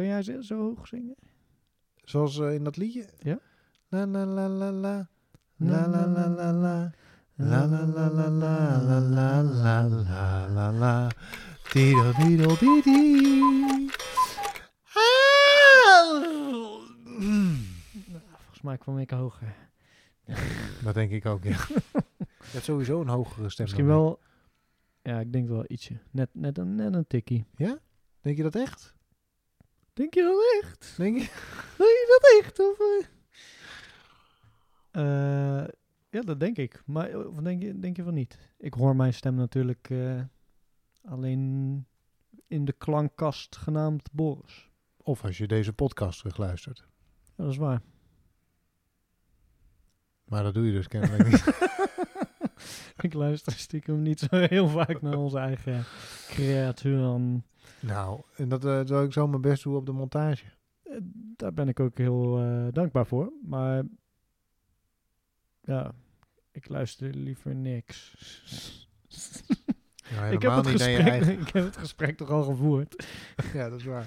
Kun jij zo, zo hoog zingen? Zoals eh, in dat liedje? Ja. La la la la la. La la la la la. La la la la la la la la la. Volgens mij kwam ik hoger. Dat denk ik ook, ja. Je hebt sowieso een hogere stem. Misschien wel... Ja, ik denk wel ietsje. Net, net, een, net een tikkie. Denk je dat echt? Denk je dat echt? Denk je? Denk je dat echt? Of, eh? Eh, ja, dat denk ik. Maar of denk je, denk je van niet? Ik hoor mijn stem natuurlijk eh, alleen in de klankkast genaamd Boris. Of als je deze podcast terugluistert. Ja, dat is waar. Maar dat doe je dus kennelijk niet. ik luister stiekem niet zo heel vaak naar onze eigen creaturen. Nou, en dat uh, ik zo mijn best doen op de montage. Eh, Daar ben ik ook heel eh, dankbaar voor. Maar ja, ik luister liever niks. Ja, ik, heb het gesprek, eigen- ik heb het gesprek toch al gevoerd. Ja, dat is waar.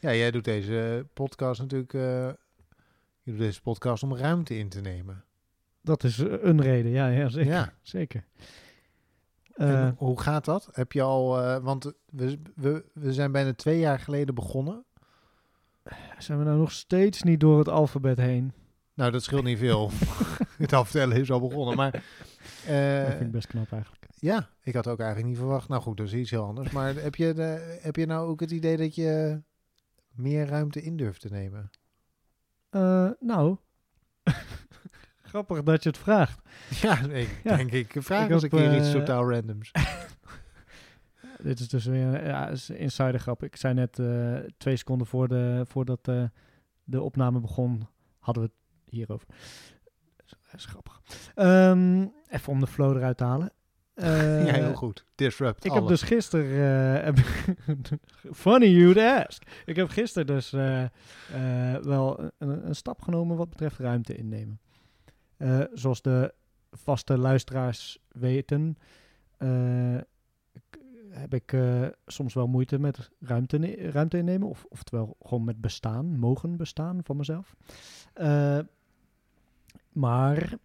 Ja, jij doet deze podcast natuurlijk... je doet deze podcast om ruimte in te nemen. Dat is een reden, ja, ja zeker. Ja. zeker. En Eh, hoe gaat dat? Heb je al... eh, want we, we, we zijn bijna twee jaar geleden begonnen. zijn we nou nog steeds niet door het alfabet heen? Nou, dat scheelt niet veel. het aftellen is al begonnen. Maar eh, dat vind ik best knap eigenlijk. ja, ik had ook eigenlijk niet verwacht. Nou goed, dat is iets heel anders. Maar heb je, de, heb je nou ook het idee dat je meer ruimte in durft te nemen? Eh, nou, grappig dat je het vraagt. Ja, ik Ja. denk ik. Vraag Ik eens heb, een keer iets eh, totaal randoms. Dit is dus weer ja, is een insider grap. Ik zei net eh, twee seconden voor de, voordat eh, de opname begon, hadden we het hierover. Dat is grappig. Ehm, even om de flow eruit te halen. Eh, ja, heel goed. Disrupt Ik heb dus gisteren. eh, ik- funny you'd ask. Ik heb gisteren dus eh, eh, wel een, een stap genomen wat betreft ruimte innemen. Eh, zoals de vaste luisteraars weten, eh, heb ik eh, soms wel moeite met ruimte, ruimte innemen. Of, oftewel gewoon met bestaan, mogen bestaan van mezelf. Maar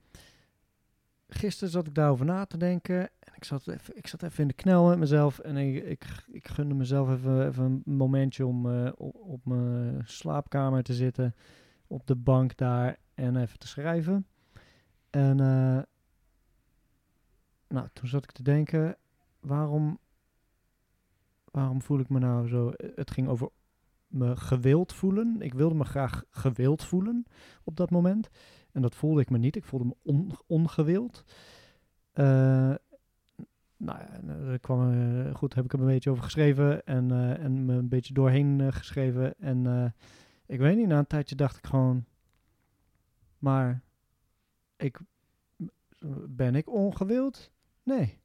gisteren zat ik daarover na te denken. En ik zat even, ik zat even in de knel met mezelf. En ik, ik, ik gunde mezelf even, even een momentje om op mijn slaapkamer te zitten. Op de bank daar. En even te schrijven. En eh, nou, toen zat ik te denken. Waarom, waarom voel ik me nou zo... Het ging over me gewild voelen. Ik wilde me graag gewild voelen op dat moment. En dat voelde ik me niet. Ik voelde me on, ongewild. Eh, nou ja, eh, er kwam, goed, heb ik er een beetje over geschreven en, en me een beetje doorheen geschreven. En ik weet niet, na een tijdje dacht ik gewoon, maar ik, ben ik ongewild? Nee,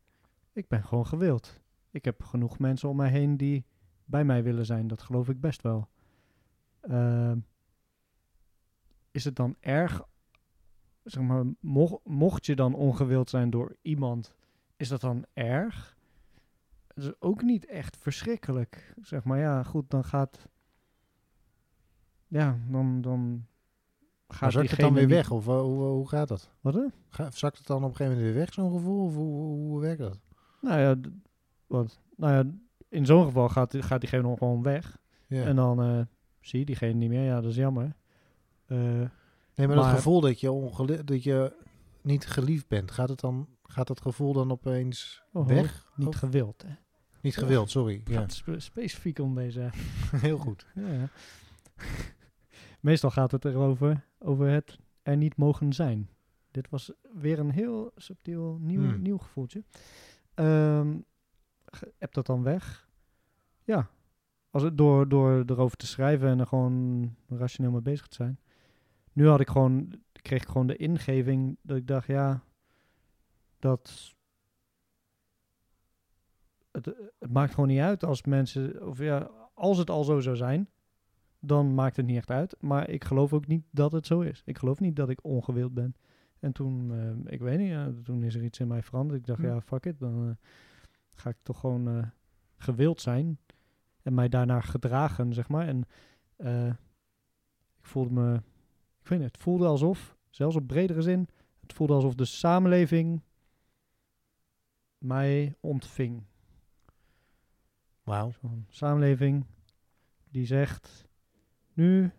ik ben gewoon gewild. Ik heb genoeg mensen om mij heen die bij mij willen zijn. Dat geloof ik best wel. Eh, is het dan erg zeg maar, mocht, mocht je dan ongewild zijn door iemand, is dat dan erg? Dat is ook niet echt verschrikkelijk. Zeg maar, ja, goed, dan gaat... Ja, dan, dan Maar gaat zakt het dan weer weg? Of eh, hoe, hoe gaat dat? Wat? Ga, zakt het dan op een gegeven moment weer weg, zo'n gevoel? Of hoe, hoe, hoe werkt dat? Nou ja, wat? Nou ja, in zo'n geval gaat, gaat diegene dan gewoon weg. Ja. En dan eh, zie je diegene niet meer. Ja, dat is jammer. Eh, nee, maar, dat maar- gevoel dat je, dat je niet geliefd bent, gaat, het dan, gaat dat gevoel dan opeens oh, weg? Niet Of- gewild, hè? Niet gewild, sorry. Ja, spe- specifiek om deze heel goed. Ja. Meestal gaat het erover over het er niet mogen zijn. Dit was weer een heel subtiel nieuw, Hmm. nieuw gevoeltje. Ehm ge- heb dat dan weg? Ja. Als het door, door erover te schrijven en er gewoon rationeel mee bezig te zijn. Nu had ik gewoon, kreeg ik gewoon de ingeving dat ik dacht, ja, dat het, het maakt gewoon niet uit als mensen, of ja, als het al zo zou zijn, dan maakt het niet echt uit. Maar ik geloof ook niet dat het zo is. Ik geloof niet dat ik ongewild ben. En toen, eh, ik weet niet, ja, toen is er iets in mij veranderd. Ik dacht, Hm. ja, fuck it, dan eh, ga ik toch gewoon eh, gewild zijn. en mij daarnaar gedragen, zeg maar. En ik voelde me, ik weet niet, het voelde alsof, zelfs op bredere zin, het voelde alsof de samenleving mij ontving. Wauw. Samenleving die zegt, nu,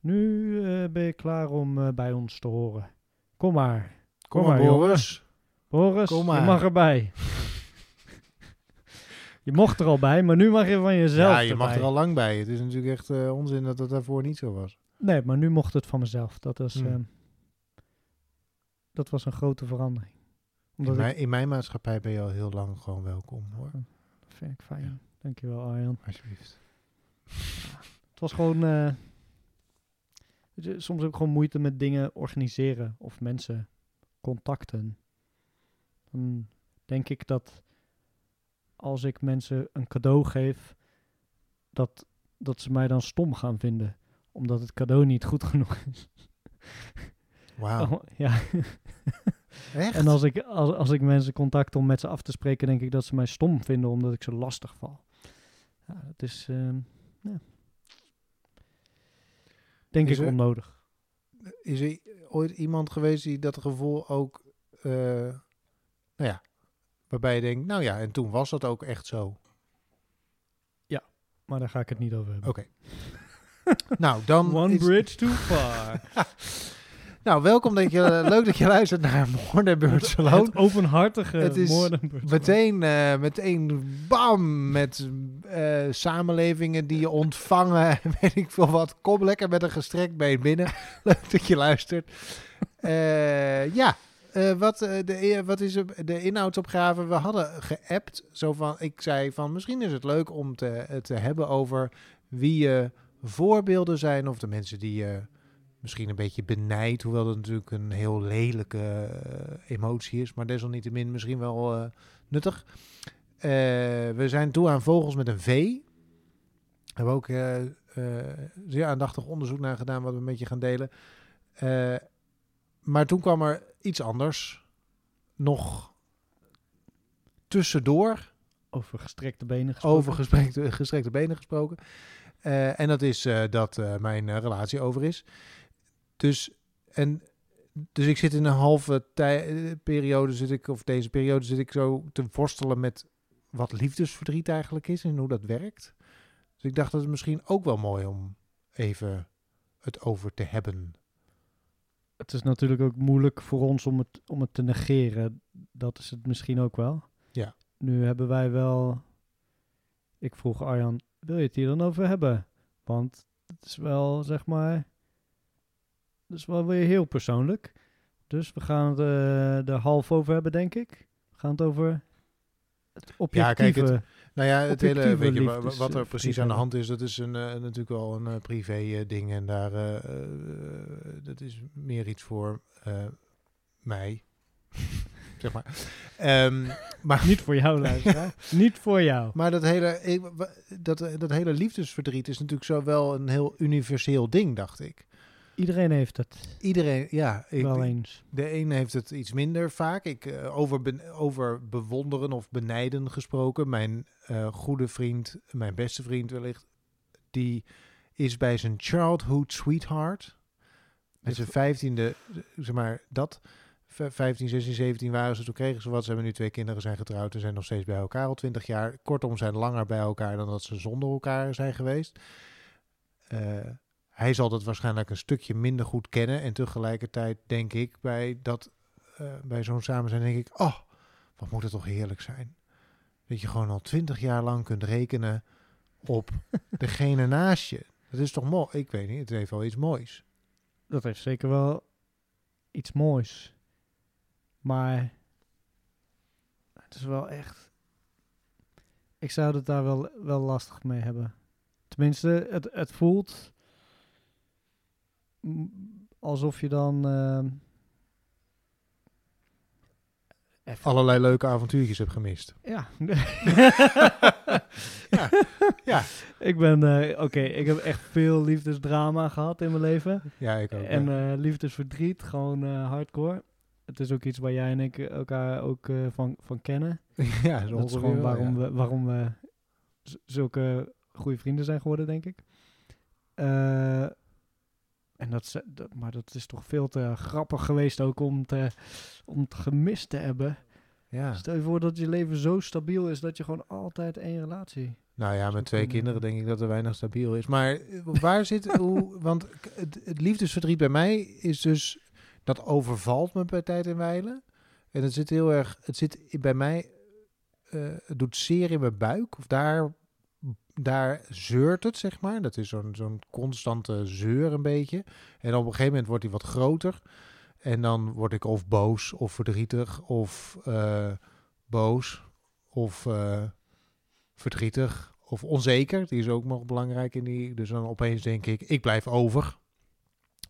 nu eh, ben je klaar om eh, bij ons te horen. Kom maar. Kom maar, jongen. Boris. Boris, Kom je maar. mag erbij. je mocht er al bij, maar nu mag je van jezelf Ja, je mag er al lang bij. Het is natuurlijk echt eh, onzin dat het daarvoor niet zo was. Nee, maar nu mocht het van mezelf. Dat was, Hmm. ehm, dat was een grote verandering. Omdat In mijn, in mijn maatschappij ben je al heel lang gewoon welkom, hoor. dat vind ik fijn. Dankjewel, Arjan. Alsjeblieft. Het was gewoon... eh, je, soms heb ik gewoon moeite met dingen organiseren of mensen contacten. Dan denk ik dat als ik mensen een cadeau geef, dat, dat ze mij dan stom gaan vinden. Omdat het cadeau niet goed genoeg is. Wauw. Oh, ja. Echt? En als ik, als, als ik mensen contact om met ze af te spreken, denk ik dat ze mij stom vinden omdat ik ze lastig val. Ja, dat is, ehm, ja. Denk Is ik er- onnodig. Is er ooit iemand geweest die dat gevoel ook, eh, nou ja, waarbij je denkt, nou ja, en toen was dat ook echt zo. Maar daar ga ik het niet over hebben. Oké. nou, dan One is- bridge too far. Nou, welkom dat je, leuk dat je luistert naar Moord Birds Alone. het openhartige Het is. Meteen, eh, meteen bam, met eh, samenlevingen die je ontvangen. Weet ik veel wat. Kom lekker met een gestrekt been binnen. Leuk dat je luistert. Eh, ja, eh, wat, eh, de, wat is de inhoudsopgave? We hadden geappt. Zo van, ik zei van, misschien is het leuk om te, te hebben over wie je voorbeelden zijn. Of de mensen die je misschien een beetje benijdt. Hoewel dat natuurlijk een heel lelijke eh, emotie is. Maar desalniettemin misschien wel eh, nuttig. Eh, we zijn toe aan vogels met een V. We hebben ook zeer aandachtig onderzoek naar gedaan wat we met je gaan delen. Maar toen kwam er iets anders. Nog tussendoor Over gestrekte benen gesproken. over gestrekte, gestrekte benen gesproken. En dat is dat mijn relatie over is. Dus, en, dus ik zit in een halve tij- eh, periode, zit ik, of deze periode zit ik zo te worstelen met wat liefdesverdriet eigenlijk is en hoe dat werkt. Dus ik dacht dat het misschien ook wel mooi om even het over te hebben. Het is natuurlijk ook moeilijk voor ons om het, om het te negeren. Dat is het misschien ook wel. Ja. Nu hebben wij wel... Ik vroeg Arjan, wil je het hier dan over hebben? Want het is wel, zeg maar... Is wel weer heel persoonlijk. Dus we gaan het eh, er half over hebben, denk ik. We gaan het over het objectieve... kijk, het- Nou ja, het hele, weet je, wat er precies aan de hand is, dat is een, eh, natuurlijk wel een eh, privé ding. En daar, dat is meer iets voor mij. zeg maar. Ehm, maar, Niet voor jou, luisteraar. Niet voor jou. maar dat hele, dat, dat hele liefdesverdriet is natuurlijk zo wel een heel universeel ding, dacht ik. Iedereen heeft het Iedereen, ja. Ik, wel eens. De een heeft het iets minder vaak. Ik, eh, over, over bewonderen of benijden gesproken. Mijn eh, goede vriend, mijn beste vriend wellicht, die is bij zijn childhood sweetheart. Met zijn vijftiende, eh, zeg maar, dat. V- 15, 16, 17 waren ze. Toen kregen ze wat. Ze hebben nu twee kinderen, zijn getrouwd en zijn nog steeds bij elkaar al 20 jaar. Kortom, zijn langer bij elkaar dan dat ze zonder elkaar zijn geweest. Eh, hij zal dat waarschijnlijk een stukje minder goed kennen. En tegelijkertijd denk ik bij, dat, eh, bij zo'n samen zijn, denk ik, oh, wat moet het toch heerlijk zijn. Dat je gewoon al twintig jaar lang kunt rekenen op degene naast je. Dat is toch mooi? Ik weet niet, het heeft wel iets moois. Dat heeft zeker wel iets moois. Maar het is wel echt. Ik zou het daar wel, wel lastig mee hebben. Tenminste, het, het voelt alsof je dan. even- Allerlei leuke avontuurtjes heb gemist. Ja. Ja, ja. Ik ben, eh, oké, ik heb echt veel liefdesdrama gehad in mijn leven. Ja, ik ook. En ja. eh, liefdesverdriet, gewoon eh, hardcore. Het is ook iets waar jij en ik elkaar ook eh, van, van kennen. ja, Dat is gewoon wel, waarom, ja. we, waarom we zulke goede vrienden zijn geworden, denk ik. En dat, dat, maar dat is toch veel te grappig geweest ook om, te, om het gemist te hebben. Ja. Stel je voor dat je leven zo stabiel is dat je gewoon altijd één relatie... Nou ja, met twee kinderen denk ik dat er weinig stabiel is. Maar eh, waar zit, hoe, want het, het liefdesverdriet bij mij is dus, dat overvalt me bij tijd en wijlen. En het zit heel erg, het zit bij mij, eh, het doet zeer in mijn buik. Of daar, daar zeurt het, zeg maar. Dat is zo'n zo'n constante zeur een beetje. En op een gegeven moment wordt hij wat groter. En dan word ik of boos of verdrietig of eh, boos of eh, verdrietig of onzeker. Die is ook nog belangrijk in die. Dus dan opeens denk ik, ik blijf over.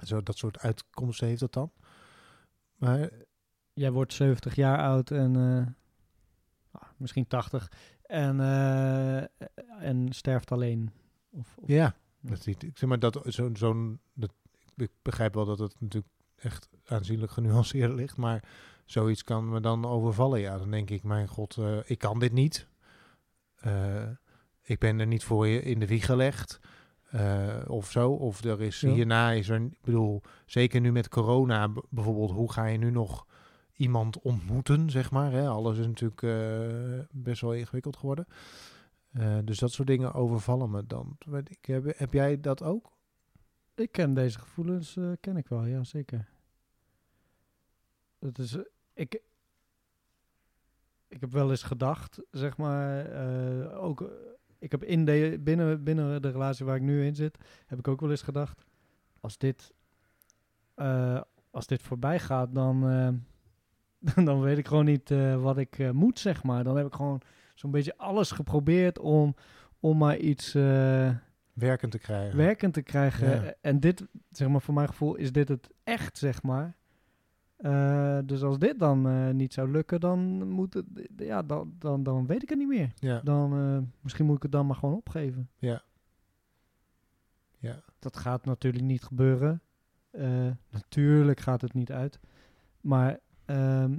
Zo, dat soort uitkomsten heeft dat dan. Maar Jij wordt 70 jaar oud en eh, ah, misschien 80 en, eh, en sterft alleen. Of, of- ja, dat, ziet- ik zeg maar dat zo'n zo'n dat, ik begrijp wel dat het natuurlijk echt aanzienlijk genuanceerder ligt, maar zoiets kan me dan overvallen. Ja, dan denk ik, mijn god, eh, ik kan dit niet. Eh, ik ben er niet voor je in de wieg gelegd. of zo. Of er is Ja. hierna is er, ik bedoel, zeker nu met corona bijvoorbeeld, hoe ga je nu nog iemand ontmoeten, zeg maar. Hè? Alles is natuurlijk eh, best wel ingewikkeld geworden. Eh, dus dat soort dingen overvallen me dan. Ik, heb, heb jij dat ook? Ik ken deze gevoelens, eh, ken ik wel, ja zeker. Het is, ik, ik heb wel eens gedacht, zeg maar, eh, ook, ik heb in de, binnen, binnen de relatie waar ik nu in zit, heb ik ook wel eens gedacht, als dit, als dit voorbij gaat, dan, dan weet ik gewoon niet eh, wat ik eh, moet, zeg maar. Dan heb ik gewoon zo'n beetje alles geprobeerd om, om maar iets... eh, Werkend te krijgen. werkend te krijgen. Ja. En dit, zeg maar, voor mijn gevoel is dit het echt, zeg maar. Dus als dit dan niet zou lukken, dan moet het, ja, dan, dan, dan weet ik het niet meer. ja. Dan, misschien moet ik het dan maar gewoon opgeven. Ja. Ja. Dat gaat natuurlijk niet gebeuren. Natuurlijk gaat het niet uit. Maar, ehm,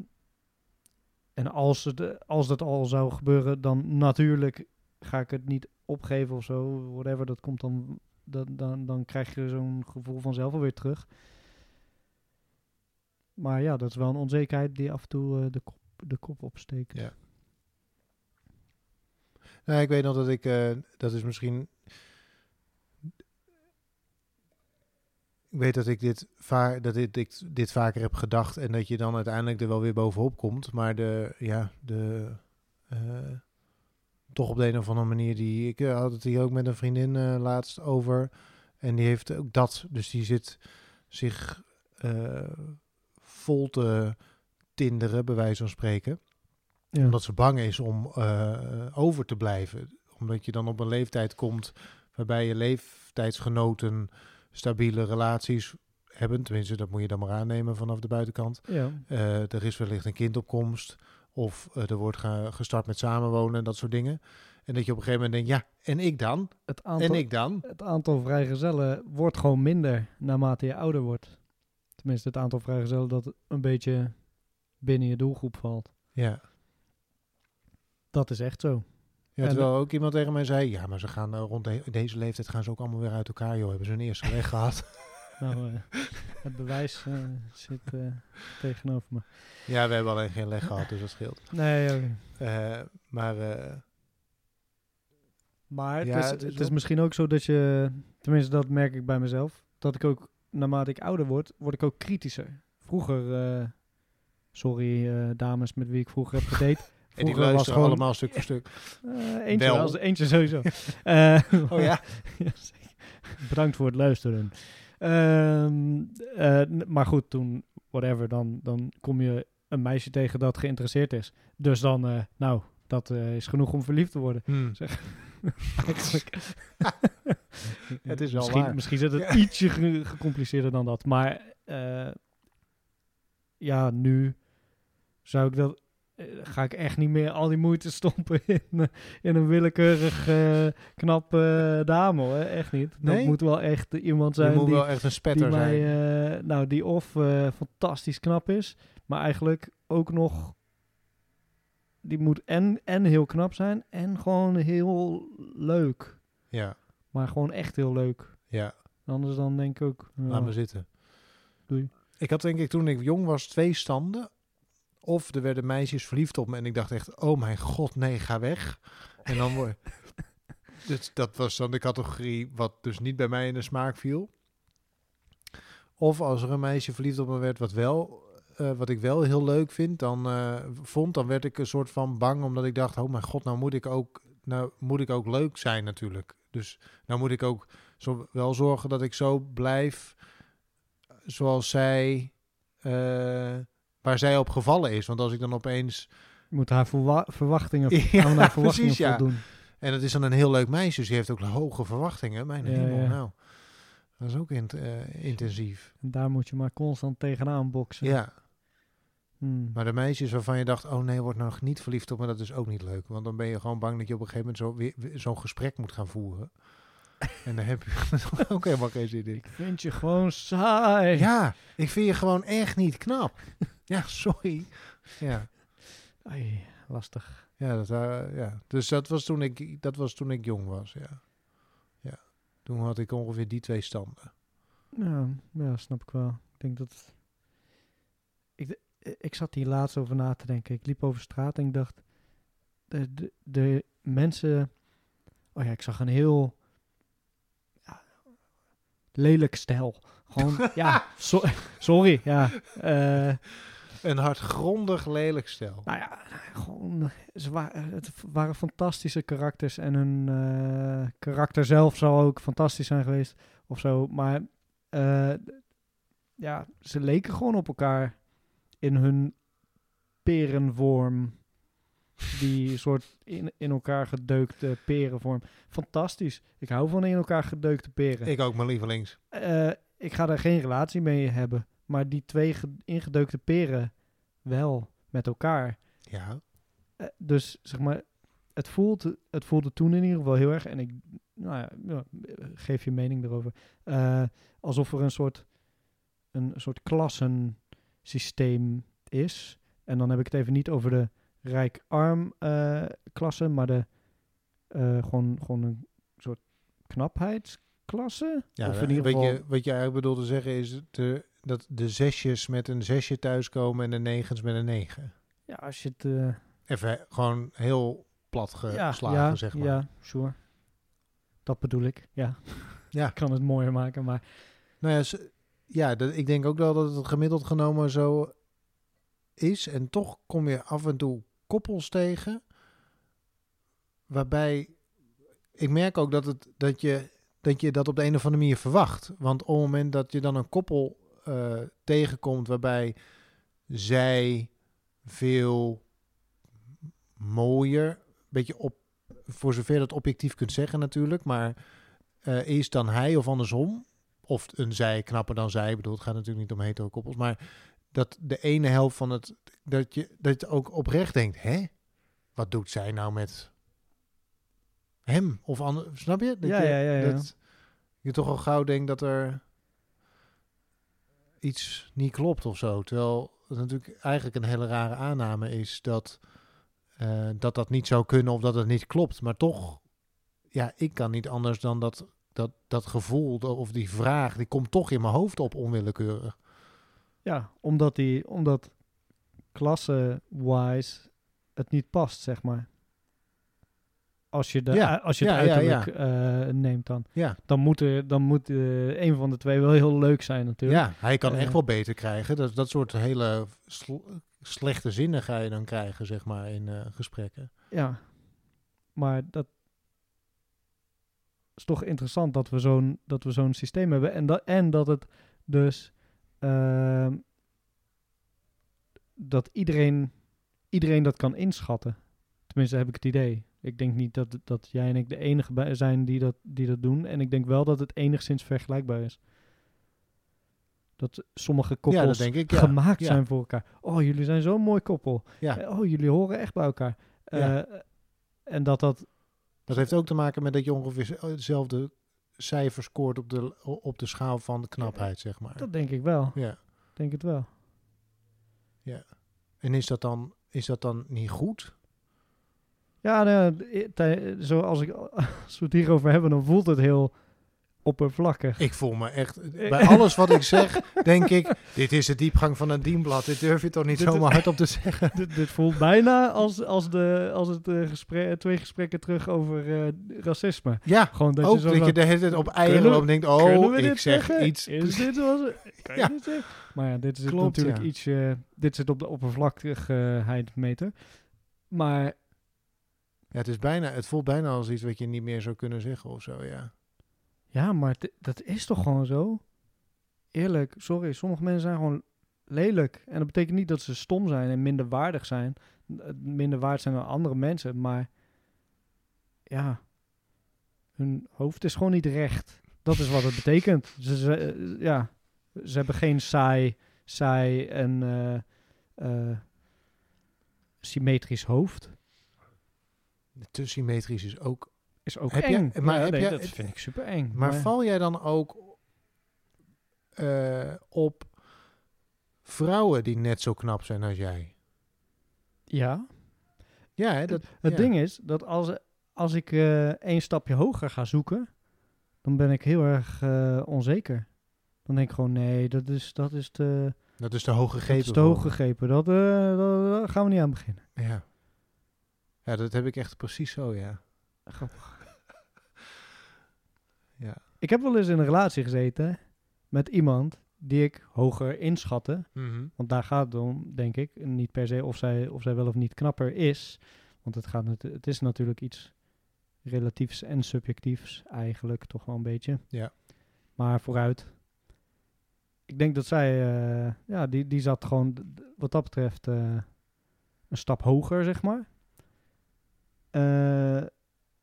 en als, het, als dat al zou gebeuren, dan natuurlijk ga ik het niet opgeven of zo. Whatever, dat komt dan, dan, dan, krijg je zo'n gevoel vanzelf alweer terug. Maar ja, dat is wel een onzekerheid die af en toe eh, de, kop, de kop opsteekt. Ja. Nou, ik weet nog dat ik, eh, dat is misschien. Ik weet dat ik dit, va dat dit, ik dit vaker heb gedacht en dat je dan uiteindelijk er wel weer bovenop komt. Maar de, ja, de, eh, toch op de een of andere manier, die, ik eh, had het hier ook met een vriendin eh, laatst over. En die heeft ook dat, dus die zit zich vol te tinderen, bij wijze van spreken Ja. omdat ze bang is om over te blijven. Omdat je dan op een leeftijd komt waarbij je leeftijdsgenoten stabiele relaties hebben. Tenminste, dat moet je dan maar aannemen vanaf de buitenkant. ja. Eh, er is wellicht een kindopkomst. Of eh, er wordt ge- gestart met samenwonen en dat soort dingen. En dat je op een gegeven moment denkt, ja, en ik dan? Het aantal, En ik dan? het aantal vrijgezellen wordt gewoon minder naarmate je ouder wordt. Tenminste, het aantal vrijgezellen dat een beetje binnen je doelgroep valt. Ja. Dat is echt zo. Ja, terwijl ook iemand tegen mij zei, ja, maar ze gaan eh, rond de- deze leeftijd gaan ze ook allemaal weer uit elkaar, joh. Hebben ze hun eerste weg gehad? Nou, eh, het bewijs eh, zit tegenover me. ja, we hebben alleen geen leg gehad, dus dat scheelt. Nee, oké. Eh, maar maar het, Ja, is, het is het wel- is misschien ook zo dat je, tenminste dat merk ik bij mezelf, dat ik ook, naarmate ik ouder word, word ik ook kritischer. Vroeger, sorry dames met wie ik vroeger heb gedate. en die luisteren gewoon- allemaal stuk voor stuk. Eh, eentje, Wel. wel, eentje sowieso. Eh, Oh ja? Bedankt voor het luisteren. Ehm, eh, maar goed, toen, whatever, dan, dan kom je een meisje tegen dat geïnteresseerd is. Dus dan, eh, nou, dat eh, is genoeg om verliefd te worden. Hmm. Eigenlijk. Het is wel misschien, waar. Misschien zit het Ja. ietsje ge- gecompliceerder dan dat. Maar eh, ja, nu zou ik dat... eh, ga ik echt niet meer al die moeite stoppen in, eh, in een willekeurig eh knappe dame hoor. Echt niet. Dat Nee? moet wel echt iemand Je zijn moet die, wel echt een die spetter mij, zijn. nou, die of fantastisch knap is, maar eigenlijk ook nog die moet en, en heel knap zijn en gewoon heel leuk. Ja, Maar gewoon echt heel leuk. ja. Anders dan denk ik ook... Laat me zitten. Doei. Ik had denk ik toen ik jong was twee standen. Of er werden meisjes verliefd op me en ik dacht echt, oh mijn god, nee, ga weg. En dan word dus dat was dan de categorie wat dus niet bij mij in de smaak viel. Of als er een meisje verliefd op me werd, wat wel, eh, wat ik wel heel leuk vind, dan eh, vond, dan werd ik een soort van bang, omdat ik dacht, oh mijn god, nou moet ik ook, nou moet ik ook leuk zijn natuurlijk. Dus nou moet ik ook zo wel zorgen dat ik zo blijf zoals zij, eh, waar zij op gevallen is. Want als ik dan opeens, Je moet haar verwa- verwachtingen, Ja, aan haar verwachtingen precies, ja. en het is dan een heel leuk meisje, dus die heeft ook hoge verwachtingen. Mijn Ja, hemel, ja. nou, dat is ook int- eh, intensief. En daar moet je maar constant tegenaan boksen. Ja, Hmm. maar de meisjes waarvan je dacht, oh nee, word nog niet verliefd op me, dat is ook niet leuk. Want dan ben je gewoon bang dat je op een gegeven moment zo, weer- weer zo'n gesprek moet gaan voeren. En daar heb je ook helemaal geen zin in. Ik vind je gewoon saai. Ja, ik vind je gewoon echt niet knap. Ja, sorry. Ja. Ai, lastig. Ja, dat, eh, ja. Dus dat was, toen ik, dat was toen ik jong was, ja. ja. Toen had ik ongeveer die twee standen. Ja, ja, snap ik wel. Ik denk dat... Ik, ik zat hier laatst over na te denken. Ik liep over straat en ik dacht... De, de, de mensen... Oh ja, ik zag een heel... Lelijk stijl. Gewoon, ja, so- sorry. Ja, eh, Een hardgrondig lelijk stel. nou ja, gewoon... Ze waren, het waren fantastische karakters. En hun eh, karakter zelf zou ook fantastisch zijn geweest. Of zo. Maar eh, ja, ze leken gewoon op elkaar in hun perenvorm. Die soort in, in elkaar gedeukte perenvorm. Fantastisch. Ik hou van in elkaar gedeukte peren. Ik ook, mijn lievelings. Eh, ik ga daar geen relatie mee hebben. Maar die twee ge- ingedeukte peren wel met elkaar. Ja. Eh, dus zeg maar, het, voelt, het voelde toen in ieder geval heel erg. En ik, nou ja, ja, geef je mening erover. eh, alsof er een soort, een soort klassensysteem is. En dan heb ik het even niet over de rijk-arm eh, klasse, maar de eh, gewoon, gewoon een soort knapheidsklasse. ja of in ieder wat, geval, je, wat je eigenlijk bedoelde zeggen is de, dat de zesjes met een zesje thuiskomen en de negens met een negen. ja, als je het... eh, Even gewoon heel plat geslagen, ja, zeg maar. Ja, sure. Dat bedoel ik, ja. Ja. Ik kan het mooier maken, maar... Nou ja, ja dat, ik denk ook wel dat het gemiddeld genomen zo is. En toch kom je af en toe koppels tegen. Waarbij ik merk ook dat, het, dat, je, dat je dat op de een of andere manier verwacht. Want op het moment dat je dan een koppel eh, tegenkomt waarbij zij veel mooier, beetje op, voor zover dat objectief kunt zeggen natuurlijk, maar eh, is dan hij of andersom, of een zij knapper dan zij. Ik bedoel, het gaat natuurlijk niet om hetero koppels, maar dat de ene helft van het, dat je, dat je ook oprecht denkt, hè? Wat doet zij nou met hem of ander, snap je? Dat Ja, je, ja, ja, ja. Dat je toch al gauw denkt dat er iets niet klopt of zo. Terwijl het natuurlijk eigenlijk een hele rare aanname is dat eh, dat, dat niet zou kunnen of dat het niet klopt. Maar toch, ja, ik kan niet anders dan dat, dat, dat gevoel of die vraag, die komt toch in mijn hoofd op onwillekeurig. Ja, omdat, die, omdat klasse-wise het niet past, zeg maar. Als je, de, Ja, als je het ja, ja. uiterlijk eh, neemt dan. Dan moet, er, dan moet eh, een van de twee wel heel leuk zijn natuurlijk. ja hij kan Eh. echt wel beter krijgen. Dat, dat soort hele sl- slechte zinnen ga je dan krijgen, zeg maar, in eh, gesprekken. Ja. Maar dat is toch interessant dat we zo'n, dat we zo'n systeem hebben. En dat, en dat het dus... ehm, dat iedereen, iedereen dat kan inschatten. Tenminste, heb ik het idee. Ik denk niet dat, dat jij en ik de enige zijn die dat, die dat doen. En ik denk wel dat het enigszins vergelijkbaar is. Dat sommige koppels ik. Ja. gemaakt ja. zijn voor elkaar. Oh, jullie zijn zo'n mooi koppel. Eh, Oh, jullie horen echt bij elkaar. Eh, en dat dat... Dat heeft ook te maken met dat je ongeveer dezelfde cijfers scoort op de, op de schaal van de knapheid, zeg maar. Dat denk ik wel. Ja. Denk het wel. En is dat dan, is dat dan niet goed? Ja, nou, ja, zoals ik, als we het hierover hebben, dan voelt het heel oppervlakkig. Ik voel me echt... Bij alles wat ik zeg, denk ik... Dit is de diepgang van een dienblad. Dit durf je toch niet Dit is- zomaar hardop te zeggen? dit, dit voelt bijna als, als, de, als het eh, gesprek, twee gesprekken terug over eh, racisme. Ja, Gewoon dat ook je zo dat je de hele tijd op eieren Kunnen- loopt en denkt... Oh, ik zeg zeggen? iets... Is dit zoals... Kan Ja. dit zeggen? Maar ja, dit Klopt, natuurlijk ja. iets... dit zit op de oppervlakkigheidmeter. Maar Ja, het, is bijna, het voelt bijna als iets wat je niet meer zou kunnen zeggen of zo, ja. Ja, maar dat is toch gewoon zo? Eerlijk, sorry, sommige mensen zijn gewoon lelijk. En dat betekent niet dat ze stom zijn en minder waardig zijn. eh, Minder waard zijn dan andere mensen, maar... Ja, hun hoofd is gewoon niet recht. Dat is wat het betekent. Ze, eh, ja, ze hebben geen saai, saai en eh, symmetrisch hoofd. Te symmetrisch is ook... Is ook Heb eng. maar Ja, heb nee, dat vind ik super eng. Maar val jij dan ook eh, op vrouwen die net zo knap zijn als jij? Ja, Ja, hè, dat, het ja. ding is dat als, als ik eh één stapje hoger ga zoeken, dan ben ik heel erg eh, onzeker. Dan denk ik gewoon, nee, dat is, dat is te, dat is te hoog dat gegrepen. is te hoog gegrepen. Dat, dat- daar gaan we niet aan beginnen. Ja. ja, dat heb ik echt precies zo, ja. Grappig. Ja. Ik heb wel eens in een relatie gezeten met iemand die ik hoger inschatte. Mhm. Want daar gaat het om, denk ik. Niet per se of zij, of zij wel of niet knapper is. Want het, gaat, het is natuurlijk iets relatiefs en subjectiefs eigenlijk toch wel een beetje. Ja. Maar vooruit. Ik denk dat zij, eh, ja, die, die zat gewoon wat dat betreft eh, een stap hoger, zeg maar. Eh,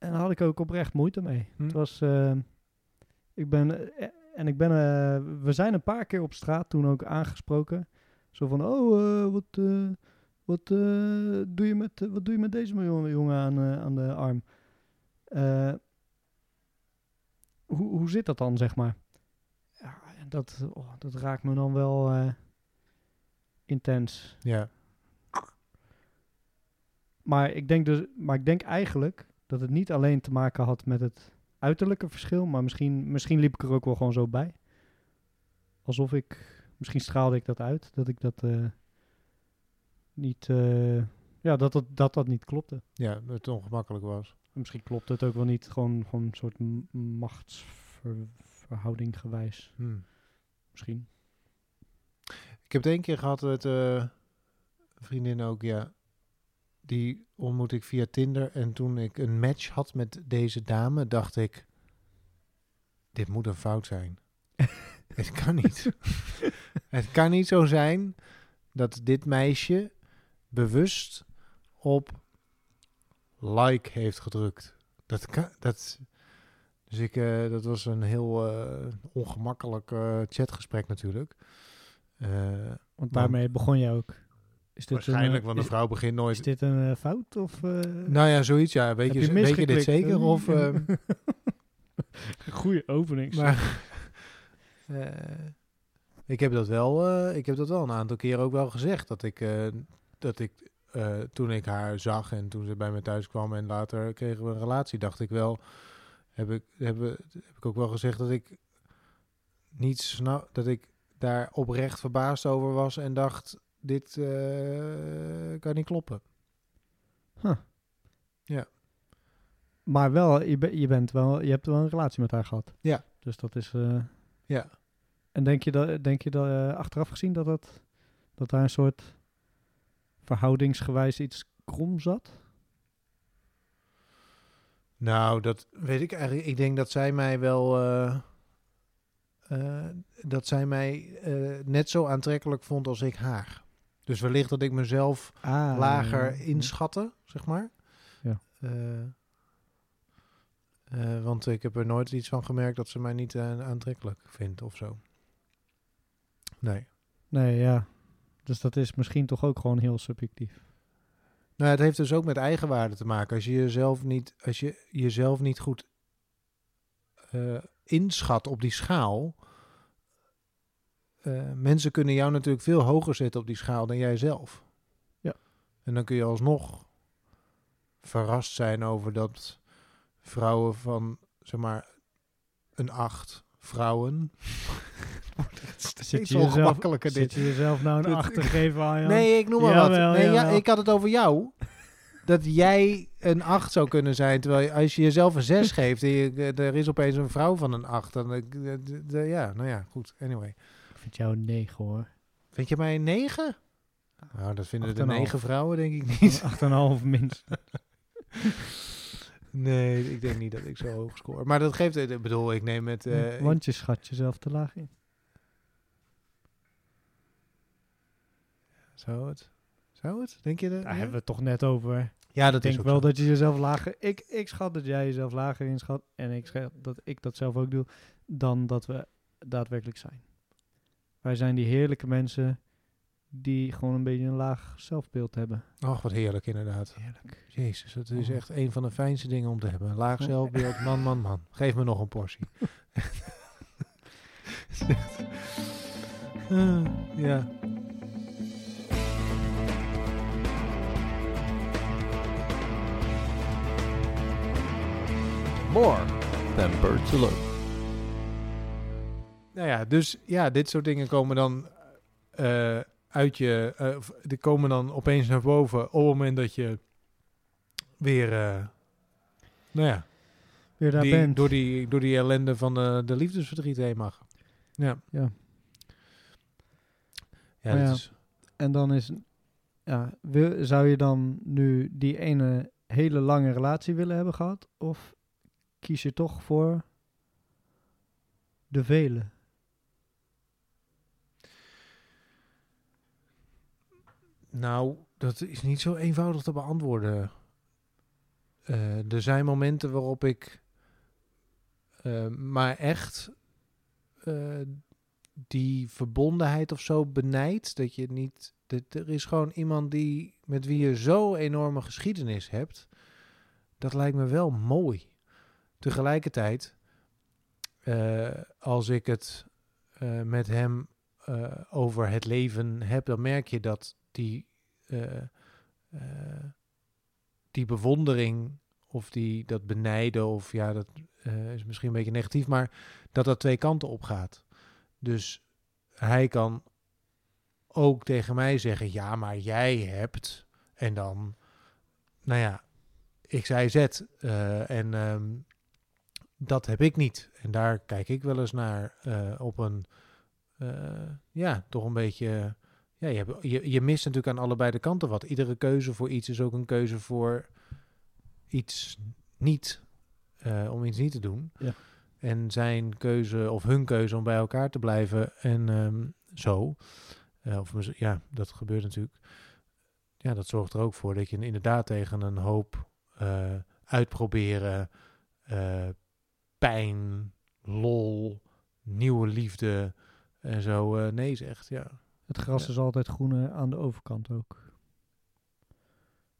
en daar had ik ook oprecht moeite mee. Hm. Het was, eh, ik ben, eh, en ik ben, eh, we zijn een paar keer op straat toen ook aangesproken. Zo van, oh, eh, wat, wat, doe je met, wat doe je met deze jongen, jongen aan, aan de arm? Hoe, hoe zit dat dan, zeg maar? Ja, dat, oh, dat raakt me dan wel intens. Ja. Maar ik, denk dus, maar ik denk eigenlijk dat het niet alleen te maken had met het uiterlijke verschil, maar misschien, misschien liep ik er ook wel gewoon zo bij. Alsof ik, misschien straalde ik dat uit, dat ik dat eh, niet, eh, ja, dat dat, dat dat niet klopte. ja, dat het ongemakkelijk was. Misschien klopt het ook wel niet, gewoon, gewoon een soort machtsverhouding gewijs. Hm. Misschien. Ik heb het één keer gehad met een vriendin ook, ja. Die ontmoet ik via Tinder. En toen ik een match had met deze dame, dacht ik... Dit moet een fout zijn. het kan niet. het kan niet zo zijn dat dit meisje bewust op like heeft gedrukt. Dat kan... Dat, dus ik, eh, dat was een heel eh, ongemakkelijk eh, chatgesprek natuurlijk. Want daarmee begon je ook. Is dit waarschijnlijk, een, want eh, een vrouw begint nooit... is dit een eh, fout? Of, eh, Nou ja, zoiets, ja. Weet, je, weet je dit zeker? Of, ehm, Goeie opening. maar eh, ik, heb dat wel, eh, ik heb dat wel een aantal keer ook wel gezegd. Dat ik, eh, dat ik eh, toen ik haar zag en toen ze bij me thuis kwam en later kregen we een relatie, dacht ik wel, heb ik, heb, heb ik ook wel gezegd dat ik niet snap, dat ik daar oprecht verbaasd over was en dacht, dit eh, kan niet kloppen. Maar wel, je, be- je, bent wel, je hebt wel een relatie met haar gehad. Ja. Dus dat is... eh, Ja. En denk je, dat, denk je dat, eh, achteraf gezien dat, dat, dat daar een soort verhoudingsgewijs iets krom zat? Nou, dat weet ik eigenlijk. Ik denk dat zij mij wel. dat zij mij net zo aantrekkelijk vond als ik haar. Dus wellicht dat ik mezelf Ah, lager ja. inschatte, zeg maar. Ja. Eh, eh, want ik heb er nooit iets van gemerkt dat ze mij niet eh, aantrekkelijk vindt of zo. Nee. Nee, ja. Dus dat is misschien toch ook gewoon heel subjectief. Nou, het heeft dus ook met eigenwaarde te maken. Als je jezelf niet, als je jezelf niet goed eh, inschat op die schaal. Eh, mensen kunnen jou natuurlijk veel hoger zetten op die schaal dan jij zelf. Ja. En dan kun je alsnog verrast zijn over dat vrouwen van, zeg maar, een acht vrouwen. Zit je jezelf, zit dit. je jezelf nou een Dit- acht te geven aan Nee, ik noem maar Jawel, wat. Nee, ja, ik had het over jou. Dat jij een 8 zou kunnen zijn. Terwijl je- als je jezelf een 6 geeft en je, er is opeens een vrouw van een 8. Dan, ja, nou ja, goed. Anyway. Ik vind jou een negen hoor. Vind je mij een 9? Nou, dat vinden de 8,5. 9 vrouwen denk ik niet. 8,5 minst. Nee, ik denk niet dat ik zo hoog score. Maar dat geeft, ik bedoel, ik neem het... eh, Want je schat jezelf te laag in. zou het? Zou het? Denk je dat? Daar ja? hebben we het toch net over. ja, dat Ik denk is ook wel zo. dat je jezelf lager... Ik, ik schat dat jij jezelf lager inschat. En ik schat dat ik dat zelf ook doe. Dan dat we daadwerkelijk zijn. Wij zijn die heerlijke mensen die gewoon een beetje een laag zelfbeeld hebben. Och, wat heerlijk inderdaad. Heerlijk. Jezus, dat is Oh. echt een van de fijnste dingen om te hebben. Laag Oh. zelfbeeld, man, man, man. Geef me nog een portie. Ah, ja. More than birds alone. Nou ja, dus ja, dit soort dingen komen dan eh, uit je... eh, die komen dan opeens naar boven op het moment dat je weer... eh, nou ja, Weer daar die, bent. door, die, door die ellende van de, de liefdesverdriet heen mag. Ja. Ja. Ja, is... En dan is... Ja, wil, zou je dan nu die ene hele lange relatie willen hebben gehad? Of kies je toch voor de vele? Nou, dat is niet zo eenvoudig te beantwoorden. Eh, er zijn momenten waarop ik eh, maar echt eh, die verbondenheid of zo benijd. Dat je niet. Dat, er is gewoon iemand die met wie je zo enorme geschiedenis hebt. Dat lijkt me wel mooi. Tegelijkertijd, als ik het met hem over het leven heb, dan merk je dat die, eh, eh, die bewondering of die, dat benijden, of ja, dat eh, is misschien een beetje negatief, maar dat dat twee kanten op gaat. Dus hij kan ook tegen mij zeggen, ja, maar jij hebt, en dan, nou ja, ik zei Z, eh, en ehm, dat heb ik niet. En daar kijk ik wel eens naar op een, ja, toch een beetje ja, je, hebt, je, je mist natuurlijk aan allebei de kanten wat. Iedere keuze voor iets is ook een keuze voor iets niet, eh, om iets niet te doen. Ja. En zijn keuze of hun keuze om bij elkaar te blijven en ehm, zo. Eh, of ja, dat gebeurt natuurlijk. Ja, dat zorgt er ook voor dat je inderdaad tegen een hoop eh, uitproberen, pijn, lol, nieuwe liefde en zo nee zegt. Ja. Het gras Ja. is altijd groener aan de overkant ook.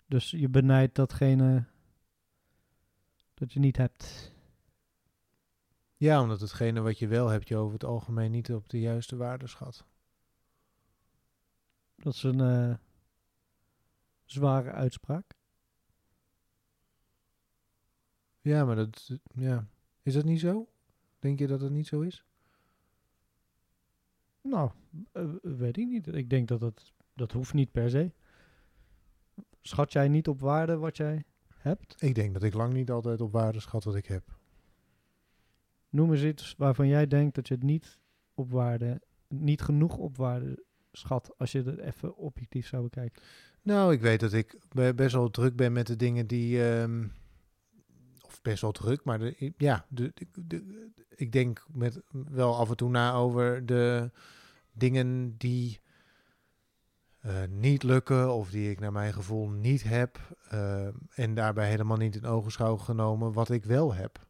Dus je benijdt datgene dat je niet hebt. Ja, omdat hetgene wat je wel hebt, je over het algemeen niet op de juiste waarde schat. Dat is een eh, zware uitspraak. Ja, maar dat, ja. Is dat niet zo? Denk je dat het niet zo is? Nou, eh, weet ik niet. Ik denk dat het, dat hoeft niet per se. Schat jij niet op waarde wat jij hebt? Ik denk dat ik lang niet altijd op waarde schat wat ik heb. Noem eens iets waarvan jij denkt dat je het niet op waarde, niet genoeg op waarde schat als je het even objectief zou bekijken. Nou, ik weet dat ik be- best wel druk ben met de dingen die. ehm, best wel druk, maar ja, de, ik denk met wel af en toe na over de dingen die eh, niet lukken of die ik naar mijn gevoel niet heb. eh, en daarbij helemaal niet in ogenschouw genomen wat ik wel heb.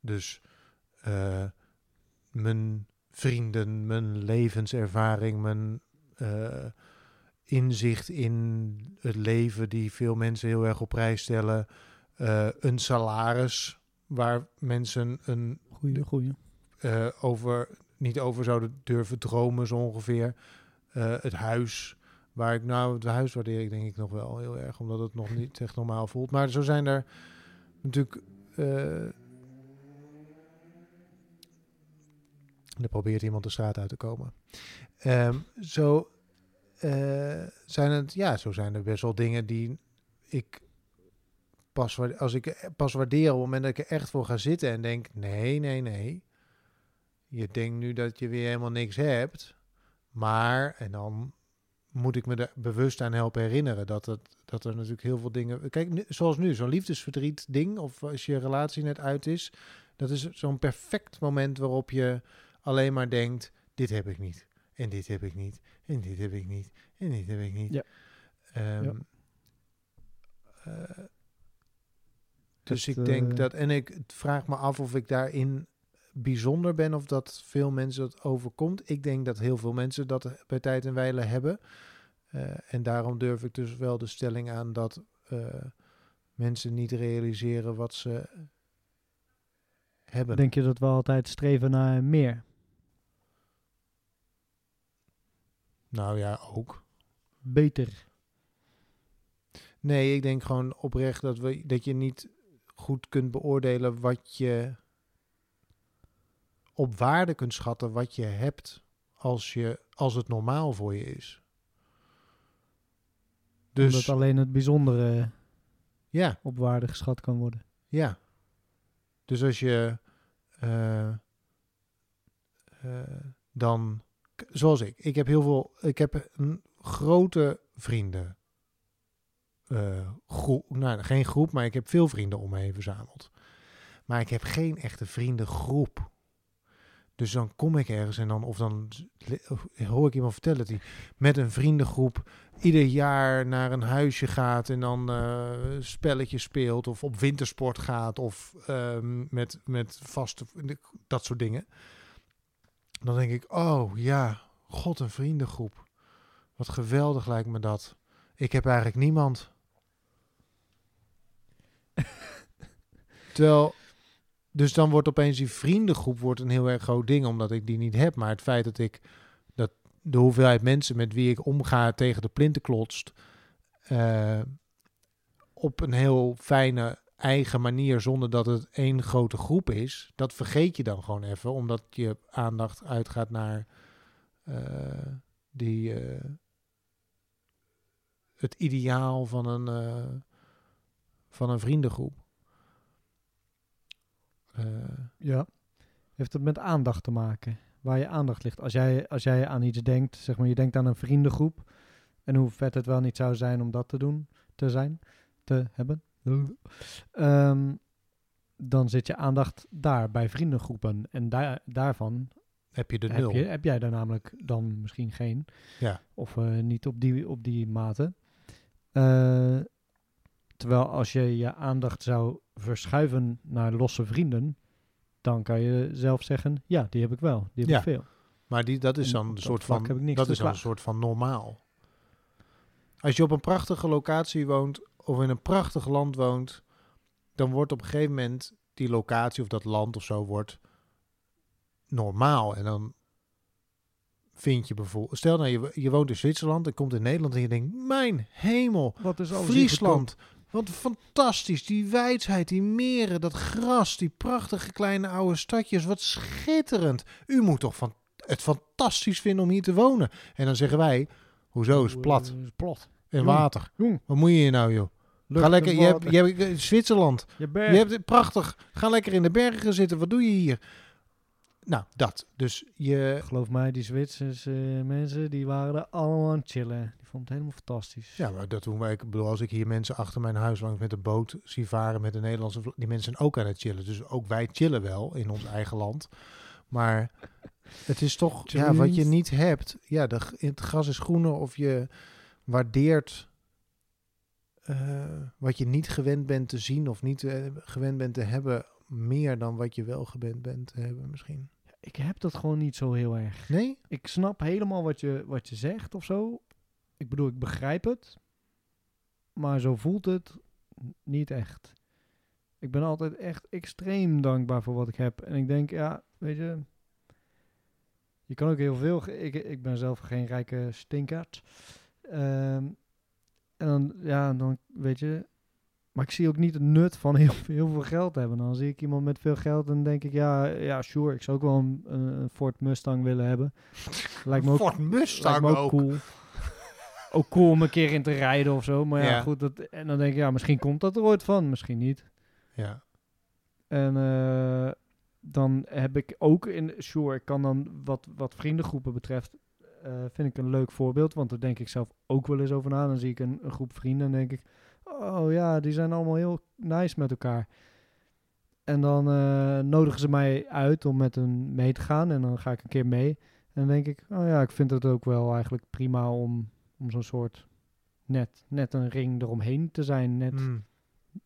Dus eh, mijn vrienden, mijn levenservaring, mijn inzicht in het leven die veel mensen heel erg op prijs stellen. Eh, een salaris waar mensen een Goeie, goeie. eh, over, niet over zouden durven dromen, zo ongeveer. Eh, het huis Waar ik nou, het huis waardeer ik denk ik nog wel heel erg, omdat het nog niet echt normaal voelt. Maar zo zijn er natuurlijk... er probeert iemand de straat uit te komen. Ehm, zo zijn het, ja, zo zijn er best wel dingen die ik pas, als ik pas waardeer op het moment dat ik er echt voor ga zitten en denk, nee, nee, nee. Je denkt nu dat je weer helemaal niks hebt, maar, en dan moet ik me er bewust aan helpen herinneren dat, het, dat er natuurlijk heel veel dingen... Kijk, zoals nu, zo'n liefdesverdriet ding, of als je relatie net uit is, dat is zo'n perfect moment waarop je alleen maar denkt, dit heb ik niet, en dit heb ik niet, en dit heb ik niet, en dit heb ik niet. Ja. Ehm, Ja. eh, dus Het, ik denk eh, dat, en ik vraag me af of ik daarin bijzonder ben of dat veel mensen dat overkomt. Ik denk dat heel veel mensen dat bij tijd en wijle hebben. Eh, en daarom durf ik dus wel de stelling aan dat eh, mensen niet realiseren wat ze hebben. Denk je dat we altijd streven naar meer? Nou ja, ook. Beter. Nee, ik denk gewoon oprecht dat, we, dat je niet goed kunt beoordelen wat je op waarde kunt schatten wat je hebt als, je, als het normaal voor je is. Dus Omdat alleen het bijzondere ja, op waarde geschat kan worden. ja. Dus als je eh, eh, dan, zoals ik, ik heb heel veel, ik heb een grote vrienden. Eh, groep, nou, geen groep, maar ik heb veel vrienden om me heen verzameld. Maar ik heb geen echte vriendengroep. Dus dan kom ik ergens en dan, of dan hoor ik iemand vertellen dat hij met een vriendengroep ieder jaar naar een huisje gaat en dan eh spelletjes speelt of op wintersport gaat of ehm, met, met vaste, dat soort dingen. Dan denk ik, oh ja, god een vriendengroep. Wat geweldig lijkt me dat. Ik heb eigenlijk niemand. Terwijl, dus dan wordt opeens die vriendengroep wordt een heel erg groot ding, omdat ik die niet heb. Maar het feit dat ik dat de hoeveelheid mensen met wie ik omga tegen de plinten klotst, eh, op een heel fijne eigen manier, zonder dat het één grote groep is, dat vergeet je dan gewoon even, omdat je aandacht uitgaat naar eh, die, eh, het ideaal van een, van een vriendengroep. Eh, Ja. Heeft het met aandacht te maken? Waar je aandacht ligt. Als jij, als jij aan iets denkt, zeg maar, je denkt aan een vriendengroep. En hoe vet het wel niet zou zijn om dat te doen, te zijn, te hebben. Ehm, dan zit je aandacht daar, bij vriendengroepen. En daar, daarvan heb je de heb, nul. je, heb jij daar namelijk dan misschien geen. Ja. Of eh, niet op die, op die mate. Eh, terwijl als je je aandacht zou verschuiven naar losse vrienden, dan kan je zelf zeggen, ja, die heb ik wel, die heb Ja. ik veel. Maar die, dat is En dan een soort van, dat is dan een soort van normaal. Als je op een prachtige locatie woont of in een prachtig land woont, dan wordt op een gegeven moment die locatie of dat land of zo wordt normaal. En dan vind je bijvoorbeeld, stel nou je, je woont in Zwitserland en komt in Nederland en je denkt, mijn hemel, Wat is Friesland. Wat fantastisch. Die wijdheid, die meren, dat gras, die prachtige kleine oude stadjes. Wat schitterend. U moet toch van het fantastisch vinden om hier te wonen. En dan zeggen wij, hoezo is plat is plat. en water. jong. Wat moet je hier nou joh? Lucht Ga lekker, je hebt, je hebt eh, Zwitserland. Je. Je hebt het prachtig. Ga lekker in de bergen zitten. Wat doe je hier? Nou, dat. Dus je, Geloof mij, die Zwitserse eh, mensen, die waren er allemaal aan het chillen. Die vonden het helemaal fantastisch. Ja, maar dat doen wij. Ik bedoel, als ik hier mensen achter mijn huis langs met een boot zie varen met een Nederlandse die mensen zijn ook aan het chillen. Dus ook wij chillen wel in ons eigen land. Maar het is toch, ja, wat je niet hebt. Ja, de, het gras is groener of je waardeert eh, wat je niet gewend bent te zien of niet eh, gewend bent te hebben, meer dan wat je wel gewend bent te hebben misschien. Ik heb dat gewoon niet zo heel erg. Nee? Ik snap helemaal wat je, wat je zegt of zo. Ik bedoel, ik begrijp het. Maar zo voelt het niet echt. Ik ben altijd echt extreem dankbaar voor wat ik heb. En ik denk, ja, weet je... Je kan ook heel veel... Ik, ik ben zelf geen rijke stinkert. Ehm, en dan, ja, dan weet je... Maar ik zie ook niet het nut van heel, heel veel geld hebben. Dan zie ik iemand met veel geld en denk ik... Ja, ja sure, ik zou ook wel een, Ford Mustang willen hebben. Lijkt me ook, Ford lijkt Mustang me ook, ook. cool. ook cool om een keer in te rijden of zo. Maar ja, Ja. goed. Dat, en dan denk ik, ja, misschien komt dat er ooit van. Misschien niet. Ja. En eh, dan heb ik ook in, sure, ik kan dan wat, wat vriendengroepen betreft, eh, vind ik een leuk voorbeeld. Want daar denk ik zelf ook wel eens over na. Dan zie ik een, een groep vrienden en denk ik, oh ja, die zijn allemaal heel nice met elkaar. En dan eh, nodigen ze mij uit om met hen mee te gaan. En dan ga ik een keer mee. En dan denk ik, oh ja, ik vind het ook wel eigenlijk prima om, om zo'n soort net, net een ring eromheen te zijn. Net, Hmm.